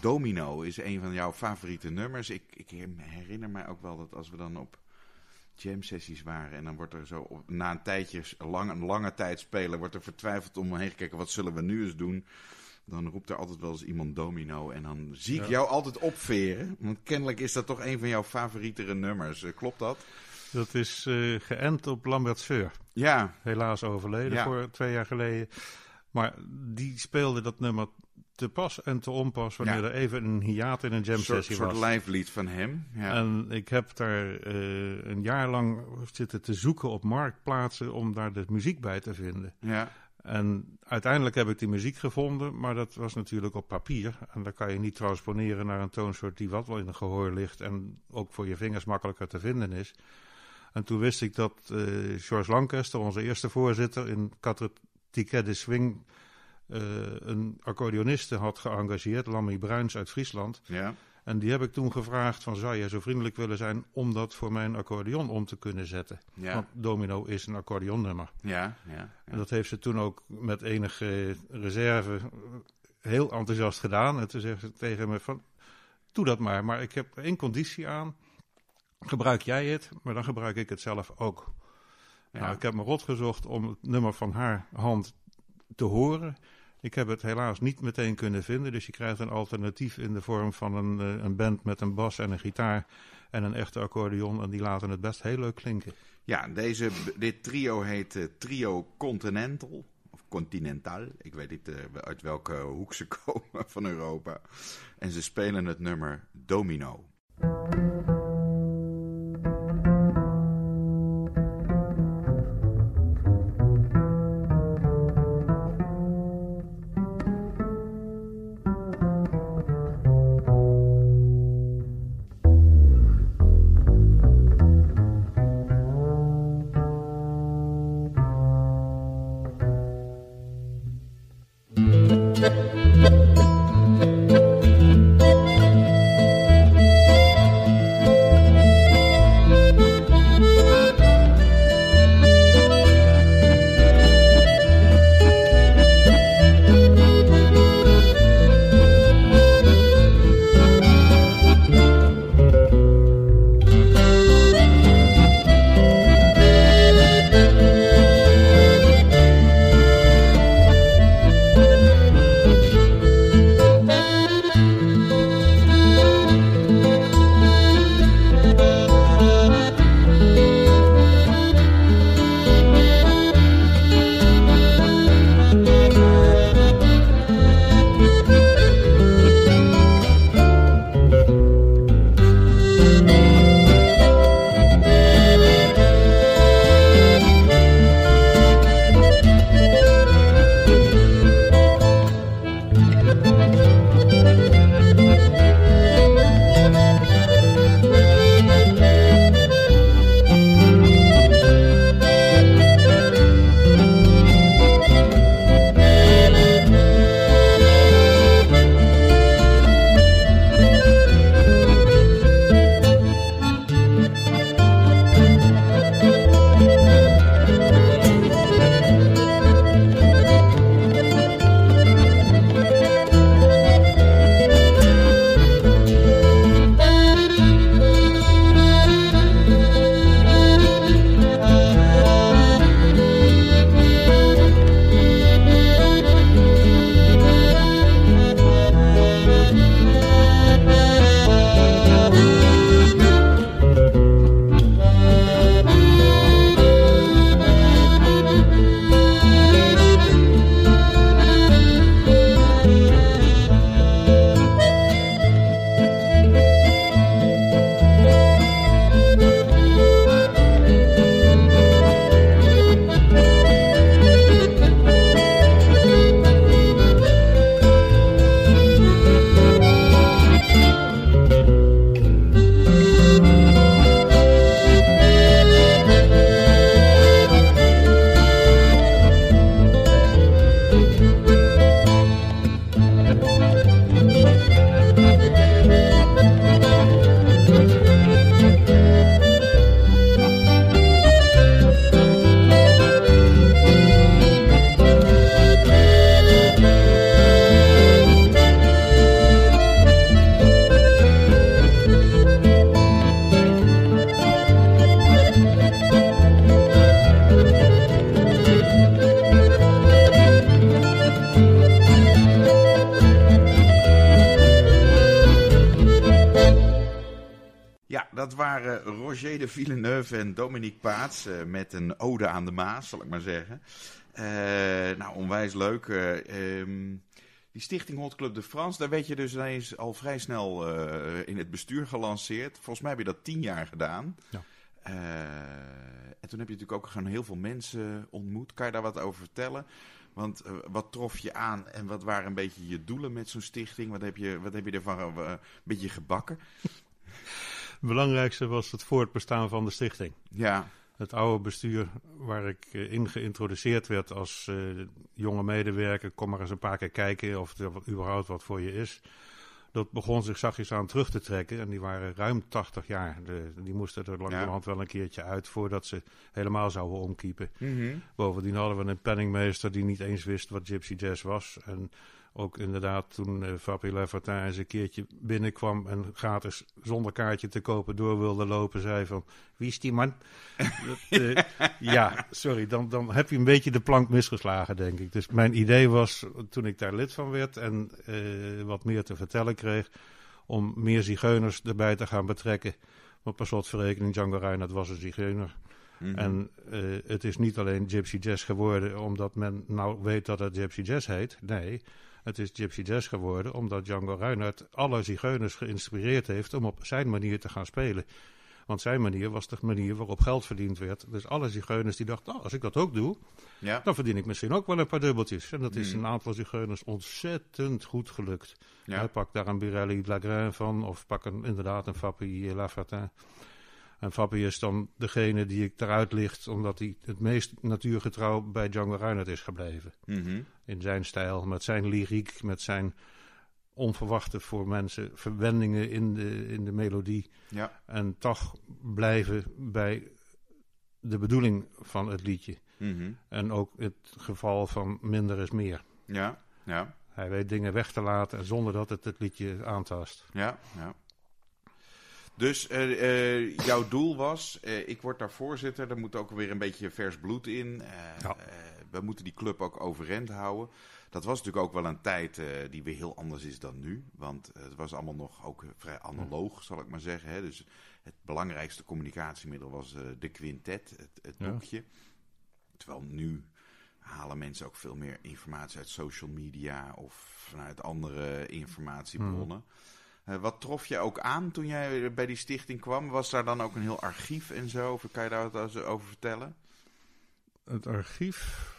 Domino is een van jouw favoriete nummers. Ik, ik herinner mij ook wel dat als we dan op jam sessies waren en dan wordt er zo op- na een tijdje, lang, een lange tijd spelen, wordt er vertwijfeld om heen gekeken, wat zullen we nu eens doen? Dan roept er altijd wel eens iemand domino en dan zie ik Ja. jou altijd opveren. Want kennelijk is dat toch een van jouw favorietere nummers. Klopt dat? Dat is eh, geënt op Lambert Seur. Ja, helaas overleden Ja. voor twee jaar geleden. Maar die speelde dat nummer te pas en te onpas wanneer Ja. er even een hiaat in een jam Een soort, sessie soort was. live lied van hem. Ja. En ik heb daar eh, een jaar lang zitten te zoeken op marktplaatsen om daar de muziek bij te vinden. ja. En uiteindelijk heb ik die muziek gevonden, maar dat was natuurlijk op papier. En daar kan je niet transponeren naar een toonsoort die wat wel in het gehoor ligt en ook voor je vingers makkelijker te vinden is. En toen wist ik dat eh, George Lancaster, onze eerste voorzitter in Quatre Ticket de Swing, eh, een accordeoniste had geëngageerd, Lammy Bruins uit Friesland. ja. En die heb ik toen gevraagd van zou jij zo vriendelijk willen zijn om dat voor mijn accordeon om te kunnen zetten. Ja. Want Domino is een accordeonnummer. Ja. Ja. En dat heeft ze toen ook met enige reserve heel enthousiast gedaan. En toen zegt ze tegen me van, doe dat maar. Maar ik heb één conditie aan. Gebruik jij het, maar dan gebruik ik het zelf ook. Ja. Nou, ik heb me rot gezocht om het nummer van haar hand te horen. Ik heb het helaas niet meteen kunnen vinden. Dus je krijgt een alternatief in de vorm van een, eh, een band met een bas en een gitaar en een echte accordeon. En die laten het best heel leuk klinken. Ja, deze, dit trio heet eh, Trio Continental. Of Continental. Ik weet niet eh, uit welke hoek ze komen van Europa. En ze spelen het nummer Domino. Eh, met een ode aan de Maas, zal ik maar zeggen. Eh, nou, onwijs leuk. Eh, ehm, die stichting Hot Club de France, daar werd je dus ineens al vrij snel in het bestuur gelanceerd. Volgens mij heb je dat tien jaar gedaan. Ja. En toen heb je natuurlijk ook gewoon heel veel mensen ontmoet. Kan je daar wat over vertellen? Want wat trof je aan en wat waren een beetje je doelen met zo'n stichting? Wat heb je, wat heb je ervan een beetje gebakken? Het belangrijkste was het voortbestaan van de stichting. Ja, Het oude bestuur waar ik eh, in geïntroduceerd werd als eh, jonge medewerker, kom maar eens een paar keer kijken of er überhaupt wat voor je is. Dat begon zich zachtjes aan terug te trekken en die waren ruim 80 jaar. De, die moesten er langzamerhand wel een keertje uit voordat ze helemaal zouden omkiepen. Bovendien hadden we een penningmeester die niet eens wist wat Gypsy Jazz was. En ook inderdaad toen uh, Fabio Lafortin eens een keertje binnenkwam en gratis zonder kaartje te kopen door wilde lopen, zei van wie is die man? Dat, eh, ja, sorry, dan, dan heb je een beetje de plank misgeslagen, denk ik. Dus mijn idee was, toen ik daar lid van werd en eh, wat meer te vertellen kreeg, om meer zigeuners erbij te gaan betrekken. Want per slotverrekening, Django Reinhardt was een zigeuner. Mhm. En eh, het is niet alleen Gypsy Jazz geworden omdat men nou weet dat het Gypsy Jazz heet. Nee, het is Gypsy Jazz geworden omdat Django Reinhardt alle zigeuners geïnspireerd heeft om op zijn manier te gaan spelen. Want zijn manier was de manier waarop geld verdiend werd. Dus alle zigeuners die dachten, oh, als ik dat ook doe, ja. dan verdien ik misschien ook wel een paar dubbeltjes. En dat is Mm. een aantal zigeuners ontzettend goed gelukt. Ja. Hij pakt daar een Birelli Lagrin van, of pak een, inderdaad een Fabi Lafartin. En Fabi is dan degene die ik eruit licht, omdat hij het meest natuurgetrouw bij Django Reinhardt is gebleven. Mhm. In zijn stijl, met zijn lyriek, met zijn onverwachte voor mensen verwendingen in de, in de melodie. ja. En toch blijven bij de bedoeling van het liedje. Mhm. En ook het geval van minder is meer. ja, ja, Hij weet dingen weg te laten zonder dat het het liedje aantast. ja, ja. Dus eh, eh, jouw doel was, eh, ik word daar voorzitter, er moet ook weer een beetje vers bloed in. Ja. we moeten die club ook overeind houden. Dat was natuurlijk ook wel een tijd die weer heel anders is dan nu. Want het was allemaal nog ook vrij analoog, zal ik maar zeggen. Hè? Dus het belangrijkste communicatiemiddel was de quintet, het, het Ja. boekje. Terwijl nu halen mensen ook veel meer informatie uit social media of vanuit andere informatiebronnen. Eh, wat trof je ook aan toen jij bij die stichting kwam? Was daar dan ook een heel archief en zo? Of kan je daar wat over vertellen? Het archief,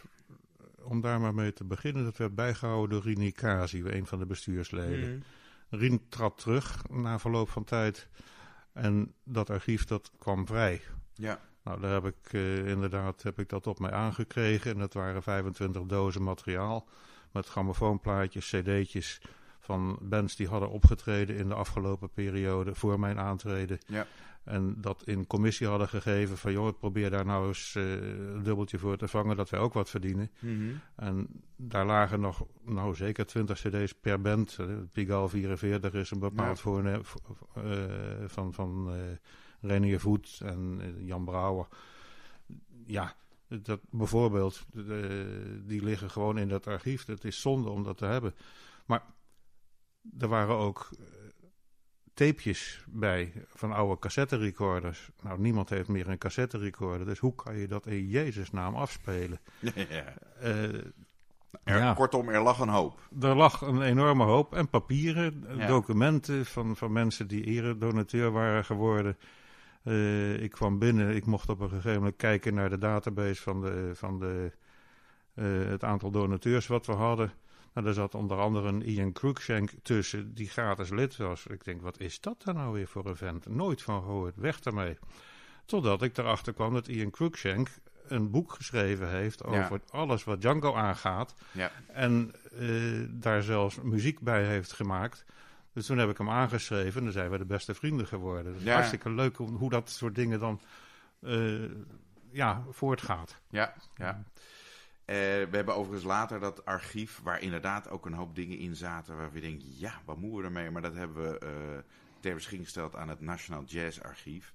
om daar maar mee te beginnen, dat werd bijgehouden door Rini Kazi, een van de bestuursleden. Rien trad terug na verloop van tijd en dat archief dat kwam vrij. Ja, Nou, daar heb ik eh, inderdaad heb ik dat op mij aangekregen. En dat waren 25 dozen materiaal met grammofoonplaatjes, cd'tjes van bands die hadden opgetreden in de afgelopen periode voor mijn aantreden. ja, En dat in commissie hadden gegeven van joh, probeer daar nou eens eh, een dubbeltje voor te vangen dat wij ook wat verdienen. En daar lagen nog nou zeker 20 cd's per band. Eh, Pigalle 44 is een bepaald Ja. eh, van, van Renier Voet en Jan Brouwer. Ja, dat bijvoorbeeld, die liggen gewoon in dat archief. Het is zonde om dat te hebben. Maar er waren ook eh, tapejes bij van oude cassette recorders. Nou, niemand heeft meer een cassette recorder. Dus hoe kan je dat in Jezus naam afspelen? ja. Eh, Er, Ja. Kortom, er lag een hoop. er lag een enorme hoop. En papieren, Ja. documenten van, van mensen die eredonateur waren geworden. Eh, ik kwam binnen, ik mocht op een gegeven moment kijken naar de database van, de, van de, het aantal donateurs wat we hadden. Nou, daar zat onder andere een Ian Cruikshank tussen, die gratis lid was. Ik denk, wat is dat dan nou weer voor een vent? Nooit van gehoord, weg daarmee. Totdat ik erachter kwam dat Ian Cruikshank een boek geschreven heeft Ja. over alles wat Django aangaat. Ja, En eh, daar zelfs muziek bij heeft gemaakt. Dus toen heb ik hem aangeschreven en dan zijn we de beste vrienden geworden. Dus Ja. hartstikke leuk hoe, hoe dat soort dingen dan eh, ja, voortgaat. ja, ja. Eh, we hebben overigens later dat archief waar inderdaad ook een hoop dingen in zaten waar we denken, ja, wat moeten we ermee? Maar dat hebben we eh, ter beschikking gesteld aan het Nationaal Jazz Archief.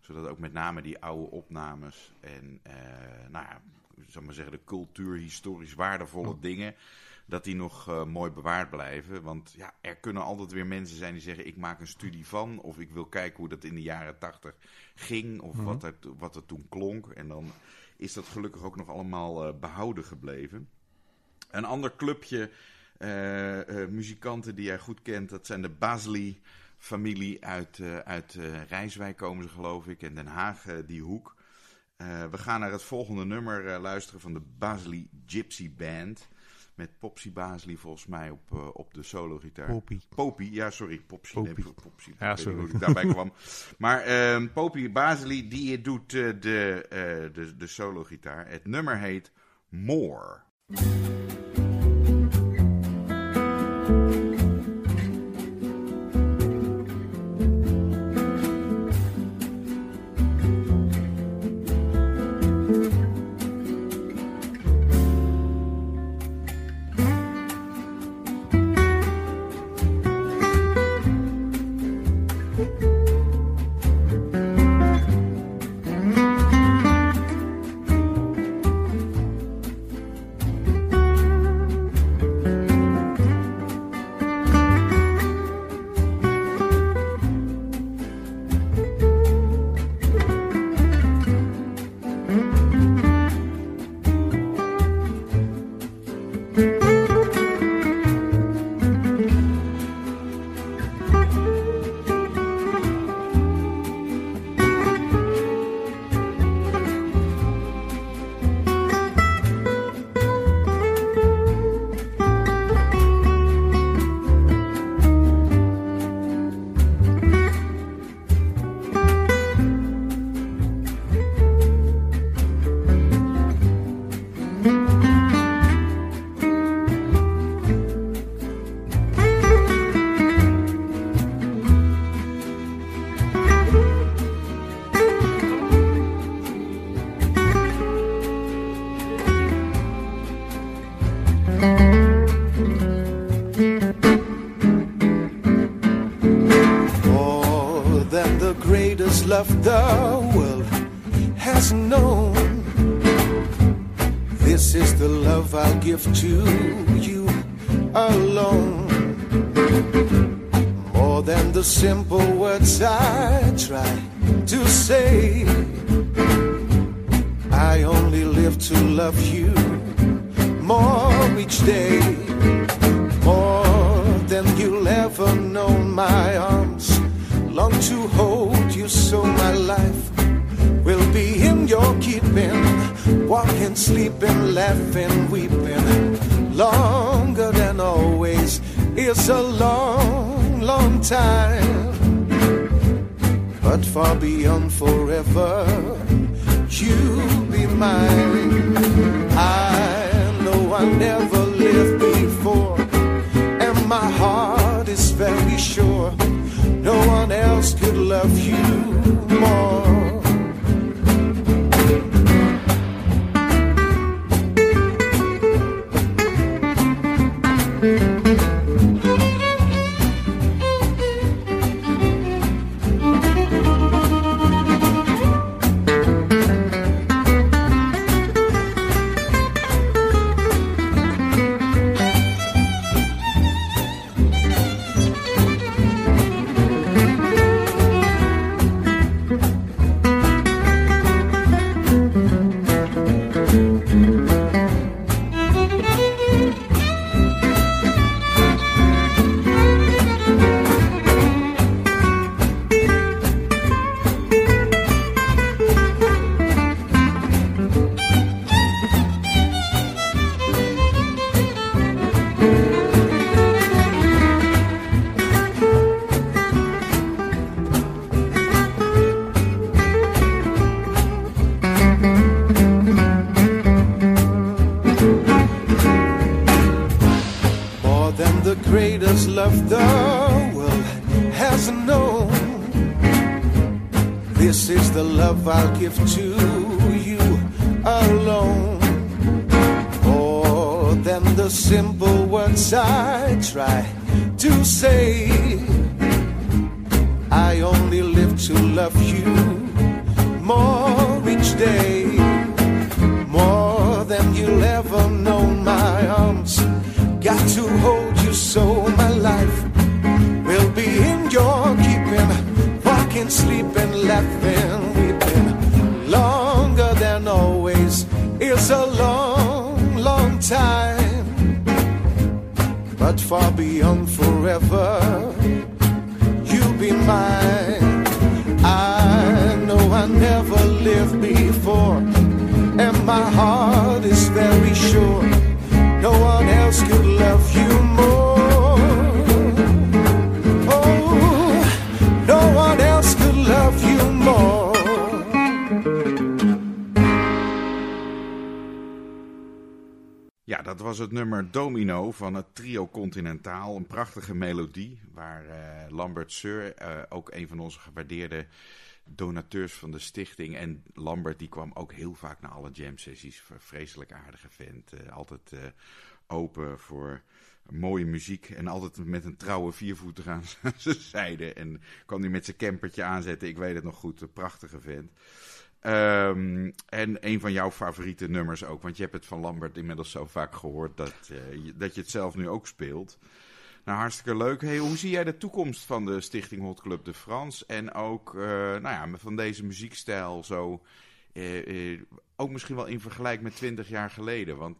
Zodat ook met name die oude opnames en, eh, nou ja, zou maar zeggen, de cultuurhistorisch waardevolle dingen dat die nog mooi bewaard blijven. Want ja, er kunnen altijd weer mensen zijn die zeggen: ik maak een studie van, of ik wil kijken hoe dat in de jaren tachtig ging, of Mhm. wat, er, wat er toen klonk. En dan is dat gelukkig ook nog allemaal eh, behouden gebleven. Een ander clubje eh, eh, muzikanten die jij goed kent, dat zijn de Basli familie uit, eh, uit Rijswijk komen ze geloof ik, en Den Haag, die hoek. We gaan naar het volgende nummer luisteren van de Basli Gypsy Band. Met Popsy Basli volgens mij op, eh, op de solo-gitaar. Popie. Popie, ja sorry, Popsy. Nee, Popie. Popsy. Ja, sorry. hoe ik daarbij kwam. Maar ehm Popie Basili, die doet eh, de, eh, de, de solo-gitaar. Het nummer heet more to you alone. More than the simple words I try to say. I only live to love you more each day more than you'll ever know. My arms long to hold you, so my life will be in your keeping. Walking, sleeping, laughing, weeping. Longer than always It's a long, long time. But far beyond forever, you'll be mine. I know I never lived before, and my heart is very sure no one else could love you more. more sleeping, laughing, weeping. Longer than always It's a long, long time. But far beyond forever, you'll be mine. I know I never lived before, and my heart is very sure no one else could love you more. Dat was het nummer Domino van het trio Continentaal. Een prachtige melodie waar eh, Lambert Seur, eh, ook een van onze gewaardeerde donateurs van de stichting. En Lambert die kwam ook heel vaak naar alle jam sessies. Vreselijk aardige vent. eh, altijd open voor mooie muziek. En altijd met een trouwe viervoeter aan zijn zijde. En kwam hij met zijn campertje aanzetten. Ik weet het nog goed. Een prachtige vent. Ehm, en een van jouw favoriete nummers ook. Want je hebt het van Lambert inmiddels zo vaak gehoord dat, eh, je, dat je het zelf nu ook speelt. Nou, hartstikke leuk. Hey, hoe zie jij de toekomst van de Stichting Hot Club de France? En ook eh, nou ja, van deze muziekstijl zo. eh, ook misschien wel in vergelijking met 20 jaar geleden. Want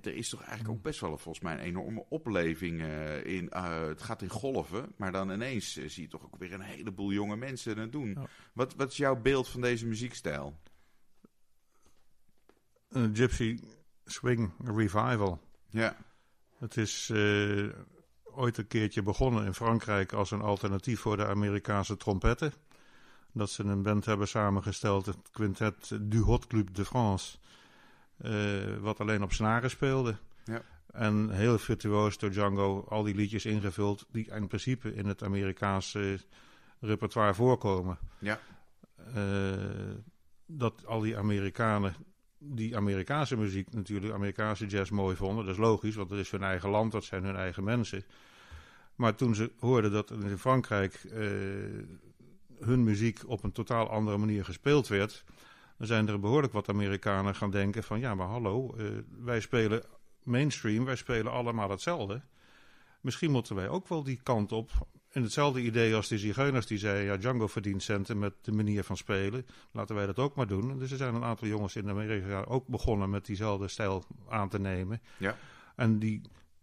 er is toch eigenlijk ook best wel volgens mij een enorme opleving eh, in. eh, het gaat in golven, maar dan ineens eh, zie je toch ook weer een heleboel jonge mensen het doen. Wat, wat is jouw beeld van deze muziekstijl? Een Gypsy Swing Revival. Ja, Het is ooit een keertje begonnen in Frankrijk als een alternatief voor de Amerikaanse trompetten. Dat ze een band hebben samengesteld, het quintet du Hot Club de France. Eh, wat alleen op snaren speelde. Ja. En heel virtuoos door Django al die liedjes ingevuld die in principe in het Amerikaanse repertoire voorkomen. ja, Eh, dat al die Amerikanen die Amerikaanse muziek natuurlijk, Amerikaanse jazz mooi vonden. Dat is logisch, want dat is hun eigen land, dat zijn hun eigen mensen. Maar toen ze hoorden dat in Frankrijk eh, hun muziek op een totaal andere manier gespeeld werd, dan zijn er behoorlijk wat Amerikanen gaan denken van ja, maar hallo, eh, wij spelen mainstream, wij spelen allemaal hetzelfde. Misschien moeten wij ook wel die kant op. En hetzelfde idee als die zigeuners die zeiden, ja, Django verdient centen met de manier van spelen. Laten wij dat ook maar doen. Dus er zijn een aantal jongens in Amerika ook begonnen met diezelfde stijl aan te nemen. ja. En die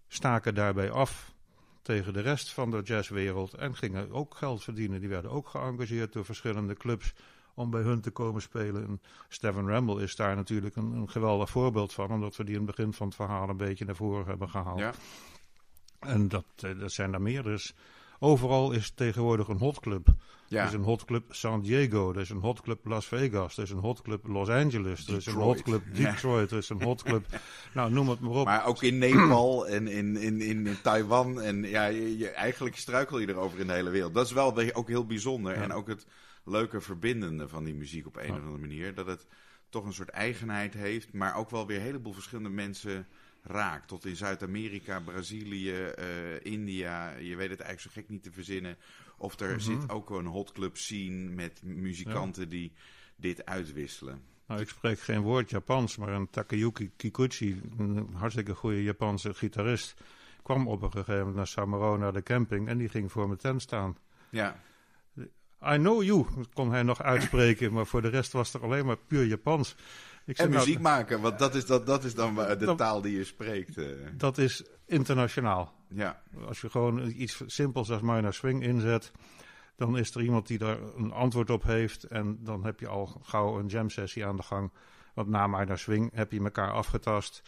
staken daarbij af tegen de rest van de jazzwereld en gingen ook geld verdienen. Die werden ook geëngageerd door verschillende clubs om bij hun te komen spelen. En Stephen Ramble is daar natuurlijk een, een geweldig voorbeeld van, omdat we die in het begin van het verhaal een beetje naar voren hebben gehaald. ja. En dat, eh, dat zijn er meer. Dus overal is tegenwoordig een hotclub. ja. Er is een hotclub San Diego, er is een hotclub Las Vegas, er is een hotclub Los Angeles, er is een hotclub. Detroit, er is een hotclub... nou, noem het maar op. Maar ook in Nepal en in, in, in, in Taiwan. En ja, je, je- eigenlijk struikel je erover in de hele wereld. Dat is wel ook heel bijzonder. Ja. En ook het leuke verbindende van die muziek op een of andere manier. Dat het toch een soort eigenheid heeft. Maar ook wel weer een heleboel verschillende mensen raakt. Tot in Zuid-Amerika, Brazilië, eh, India. Je weet het eigenlijk zo gek niet te verzinnen. Of er Mhm. zit ook een hotclub scene met muzikanten die dit uitwisselen. Nou, ik spreek geen woord Japans, maar een Takayuki Kikuchi, een hartstikke goede Japanse gitarist, kwam op een gegeven moment naar Samaro, naar de camping, en die ging voor mijn tent staan. Ja, I know you, kon hij nog uitspreken, maar voor de rest was er alleen maar puur Japans. Ik en nou, muziek maken, want dat is, dat, dat is dan de Dat- taal die je spreekt. eh. dat is internationaal. ja. Als je gewoon iets simpels als minor swing inzet, dan is er iemand die daar een antwoord op heeft. En dan heb je al gauw een jam sessie aan de gang. Want na minor swing heb je elkaar afgetast.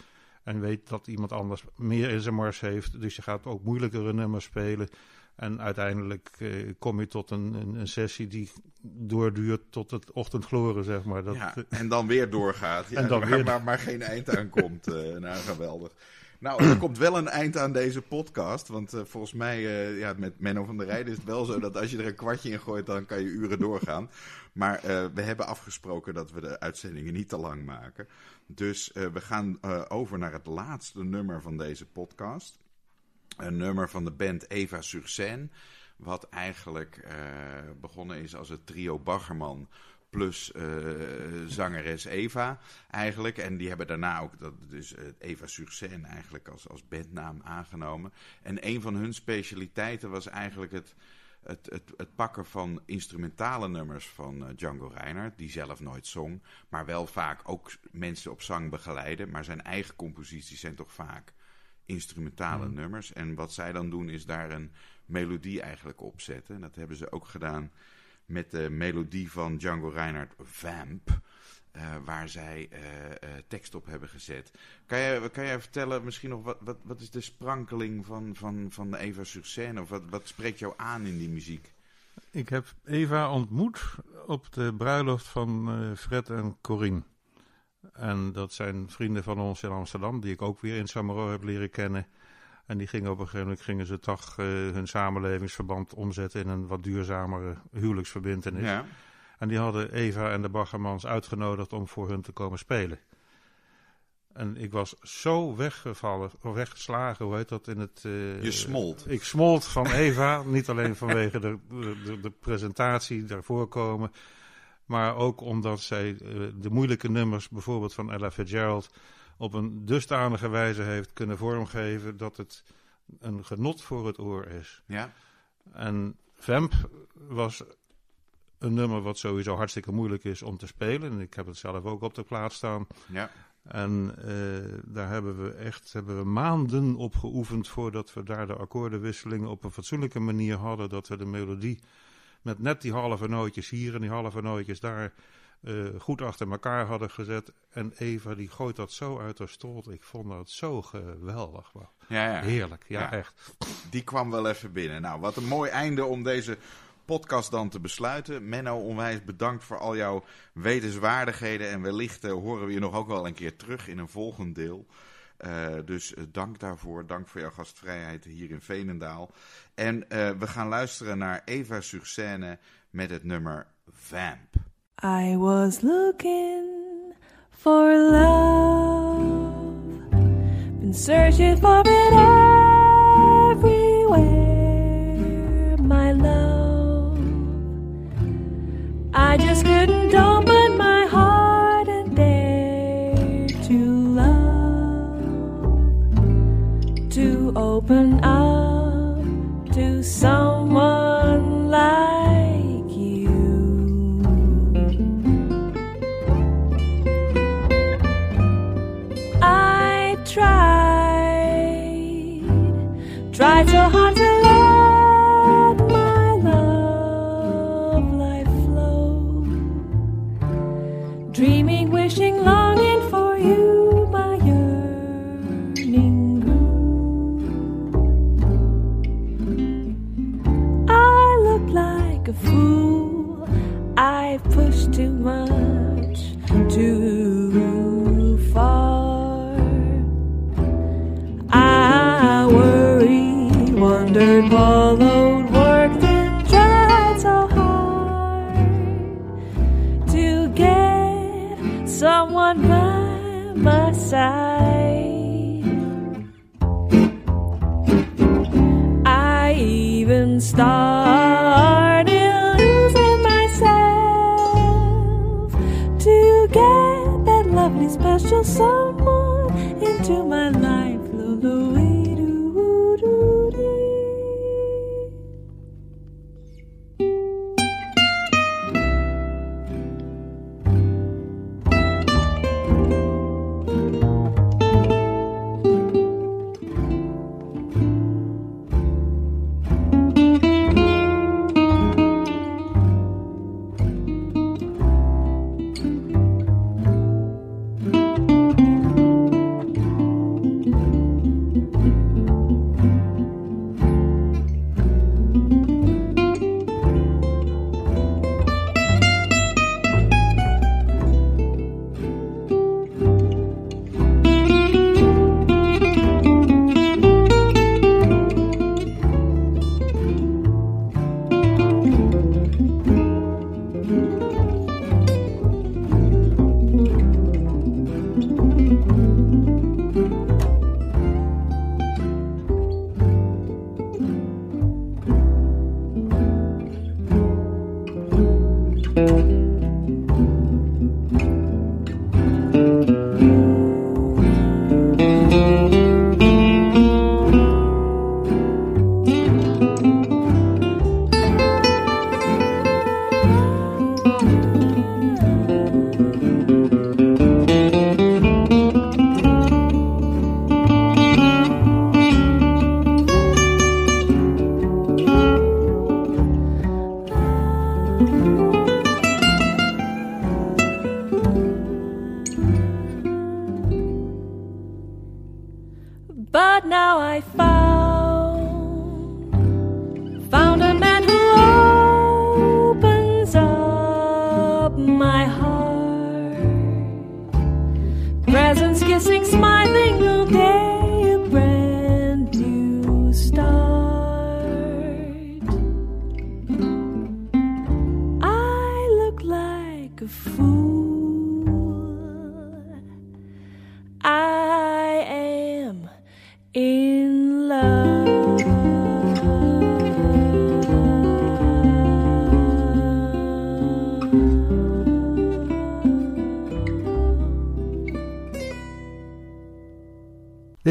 En weet dat iemand anders meer in zijn mars heeft. Dus je gaat ook moeilijkere nummers spelen. En uiteindelijk eh, kom je tot een, een, een sessie die doorduurt tot het ochtendgloren, zeg maar. Dat, ja, eh, en dan weer doorgaat. Ja, En dan maar, weer- Maar, maar geen eind aan komt. eh nou, geweldig. Nou, er komt wel een eind aan deze podcast. Want volgens mij, ja, met Menno van der Rijden is het wel zo dat als je er een kwartje in gooit, dan kan je uren doorgaan. Maar we hebben afgesproken dat we de uitzendingen niet te lang maken. Dus we gaan over naar het laatste nummer van deze podcast. Een nummer van de band Eva sur Scène. Wat eigenlijk eh, begonnen is als het trio Baggerman plus eh, zangeres Eva eigenlijk. En die hebben daarna ook dat, dus eh, Eva sur Scène eigenlijk als, als bandnaam aangenomen. En een van hun specialiteiten was eigenlijk het het, het, het pakken van instrumentale nummers van Django Reinhardt, die zelf nooit zong, maar wel vaak ook mensen op zang begeleiden. Maar zijn eigen composities zijn toch vaak instrumentale Mm. nummers. En wat zij dan doen is daar een melodie eigenlijk op zetten. En dat hebben ze ook gedaan met de melodie van Django Reinhardt, Vamp. eh, waar zij eh, eh, tekst op hebben gezet. Kan jij, kan jij vertellen misschien nog wat, wat, wat is de sprankeling van, van, van Eva sur scène? Of wat, wat spreekt jou aan in die muziek? Ik heb Eva ontmoet op de bruiloft van Fred en Corine. En dat zijn vrienden van ons in Amsterdam, die ik ook weer in Samaro heb leren kennen. En die gingen op een gegeven moment gingen ze toch eh, hun samenlevingsverband omzetten in een wat duurzamere huwelijksverbintenis. Ja. En die hadden Eva en de Baggermans uitgenodigd om voor hun te komen spelen. En ik was zo weggevallen, weggeslagen, hoe heet dat in het... eh, Je smolt. Ik smolt van Eva, niet alleen vanwege de, de, de presentatie, daarvoor komen. Maar ook omdat zij eh, de moeilijke nummers, bijvoorbeeld van Ella Fitzgerald, op een dusdanige wijze heeft kunnen vormgeven dat het een genot voor het oor is. Ja. En Vamp was een nummer wat sowieso hartstikke moeilijk is om te spelen. En ik heb het zelf ook op de plaat staan. Ja. En eh, daar hebben we echt hebben we maanden op geoefend voordat we daar de akkoordenwisselingen op een fatsoenlijke manier hadden. Dat we de melodie met net die halve nootjes hier en die halve nootjes daar eh, goed achter elkaar hadden gezet. En Eva die gooit dat zo uit haar strot. Ik vond dat zo geweldig. man. Ja, ja. Heerlijk, ja, Ja. echt. Die kwam wel even binnen. Nou, wat een mooi einde om deze podcast dan te besluiten. Menno, onwijs bedankt voor al jouw wetenswaardigheden. En wellicht eh, horen we je nog ook wel een keer terug in een volgend deel. Eh, dus eh, dank daarvoor. Dank voor jouw gastvrijheid hier in Veenendaal. En eh, we gaan luisteren naar Eva sur scène met het nummer Vamp. I was looking for love, been searching for it everywhere, my love. I just couldn't open my open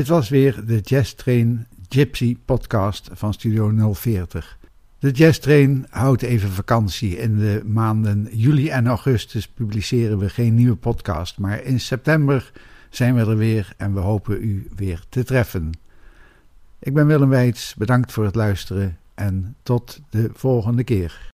Dit was weer de Jazz Train Gypsy podcast van Studio 040. De Jazz Train houdt even vakantie. In de maanden juli en augustus publiceren we geen nieuwe podcast, maar in september zijn we er weer en we hopen u weer te treffen. Ik ben Willem Weits, bedankt voor het luisteren en tot de volgende keer.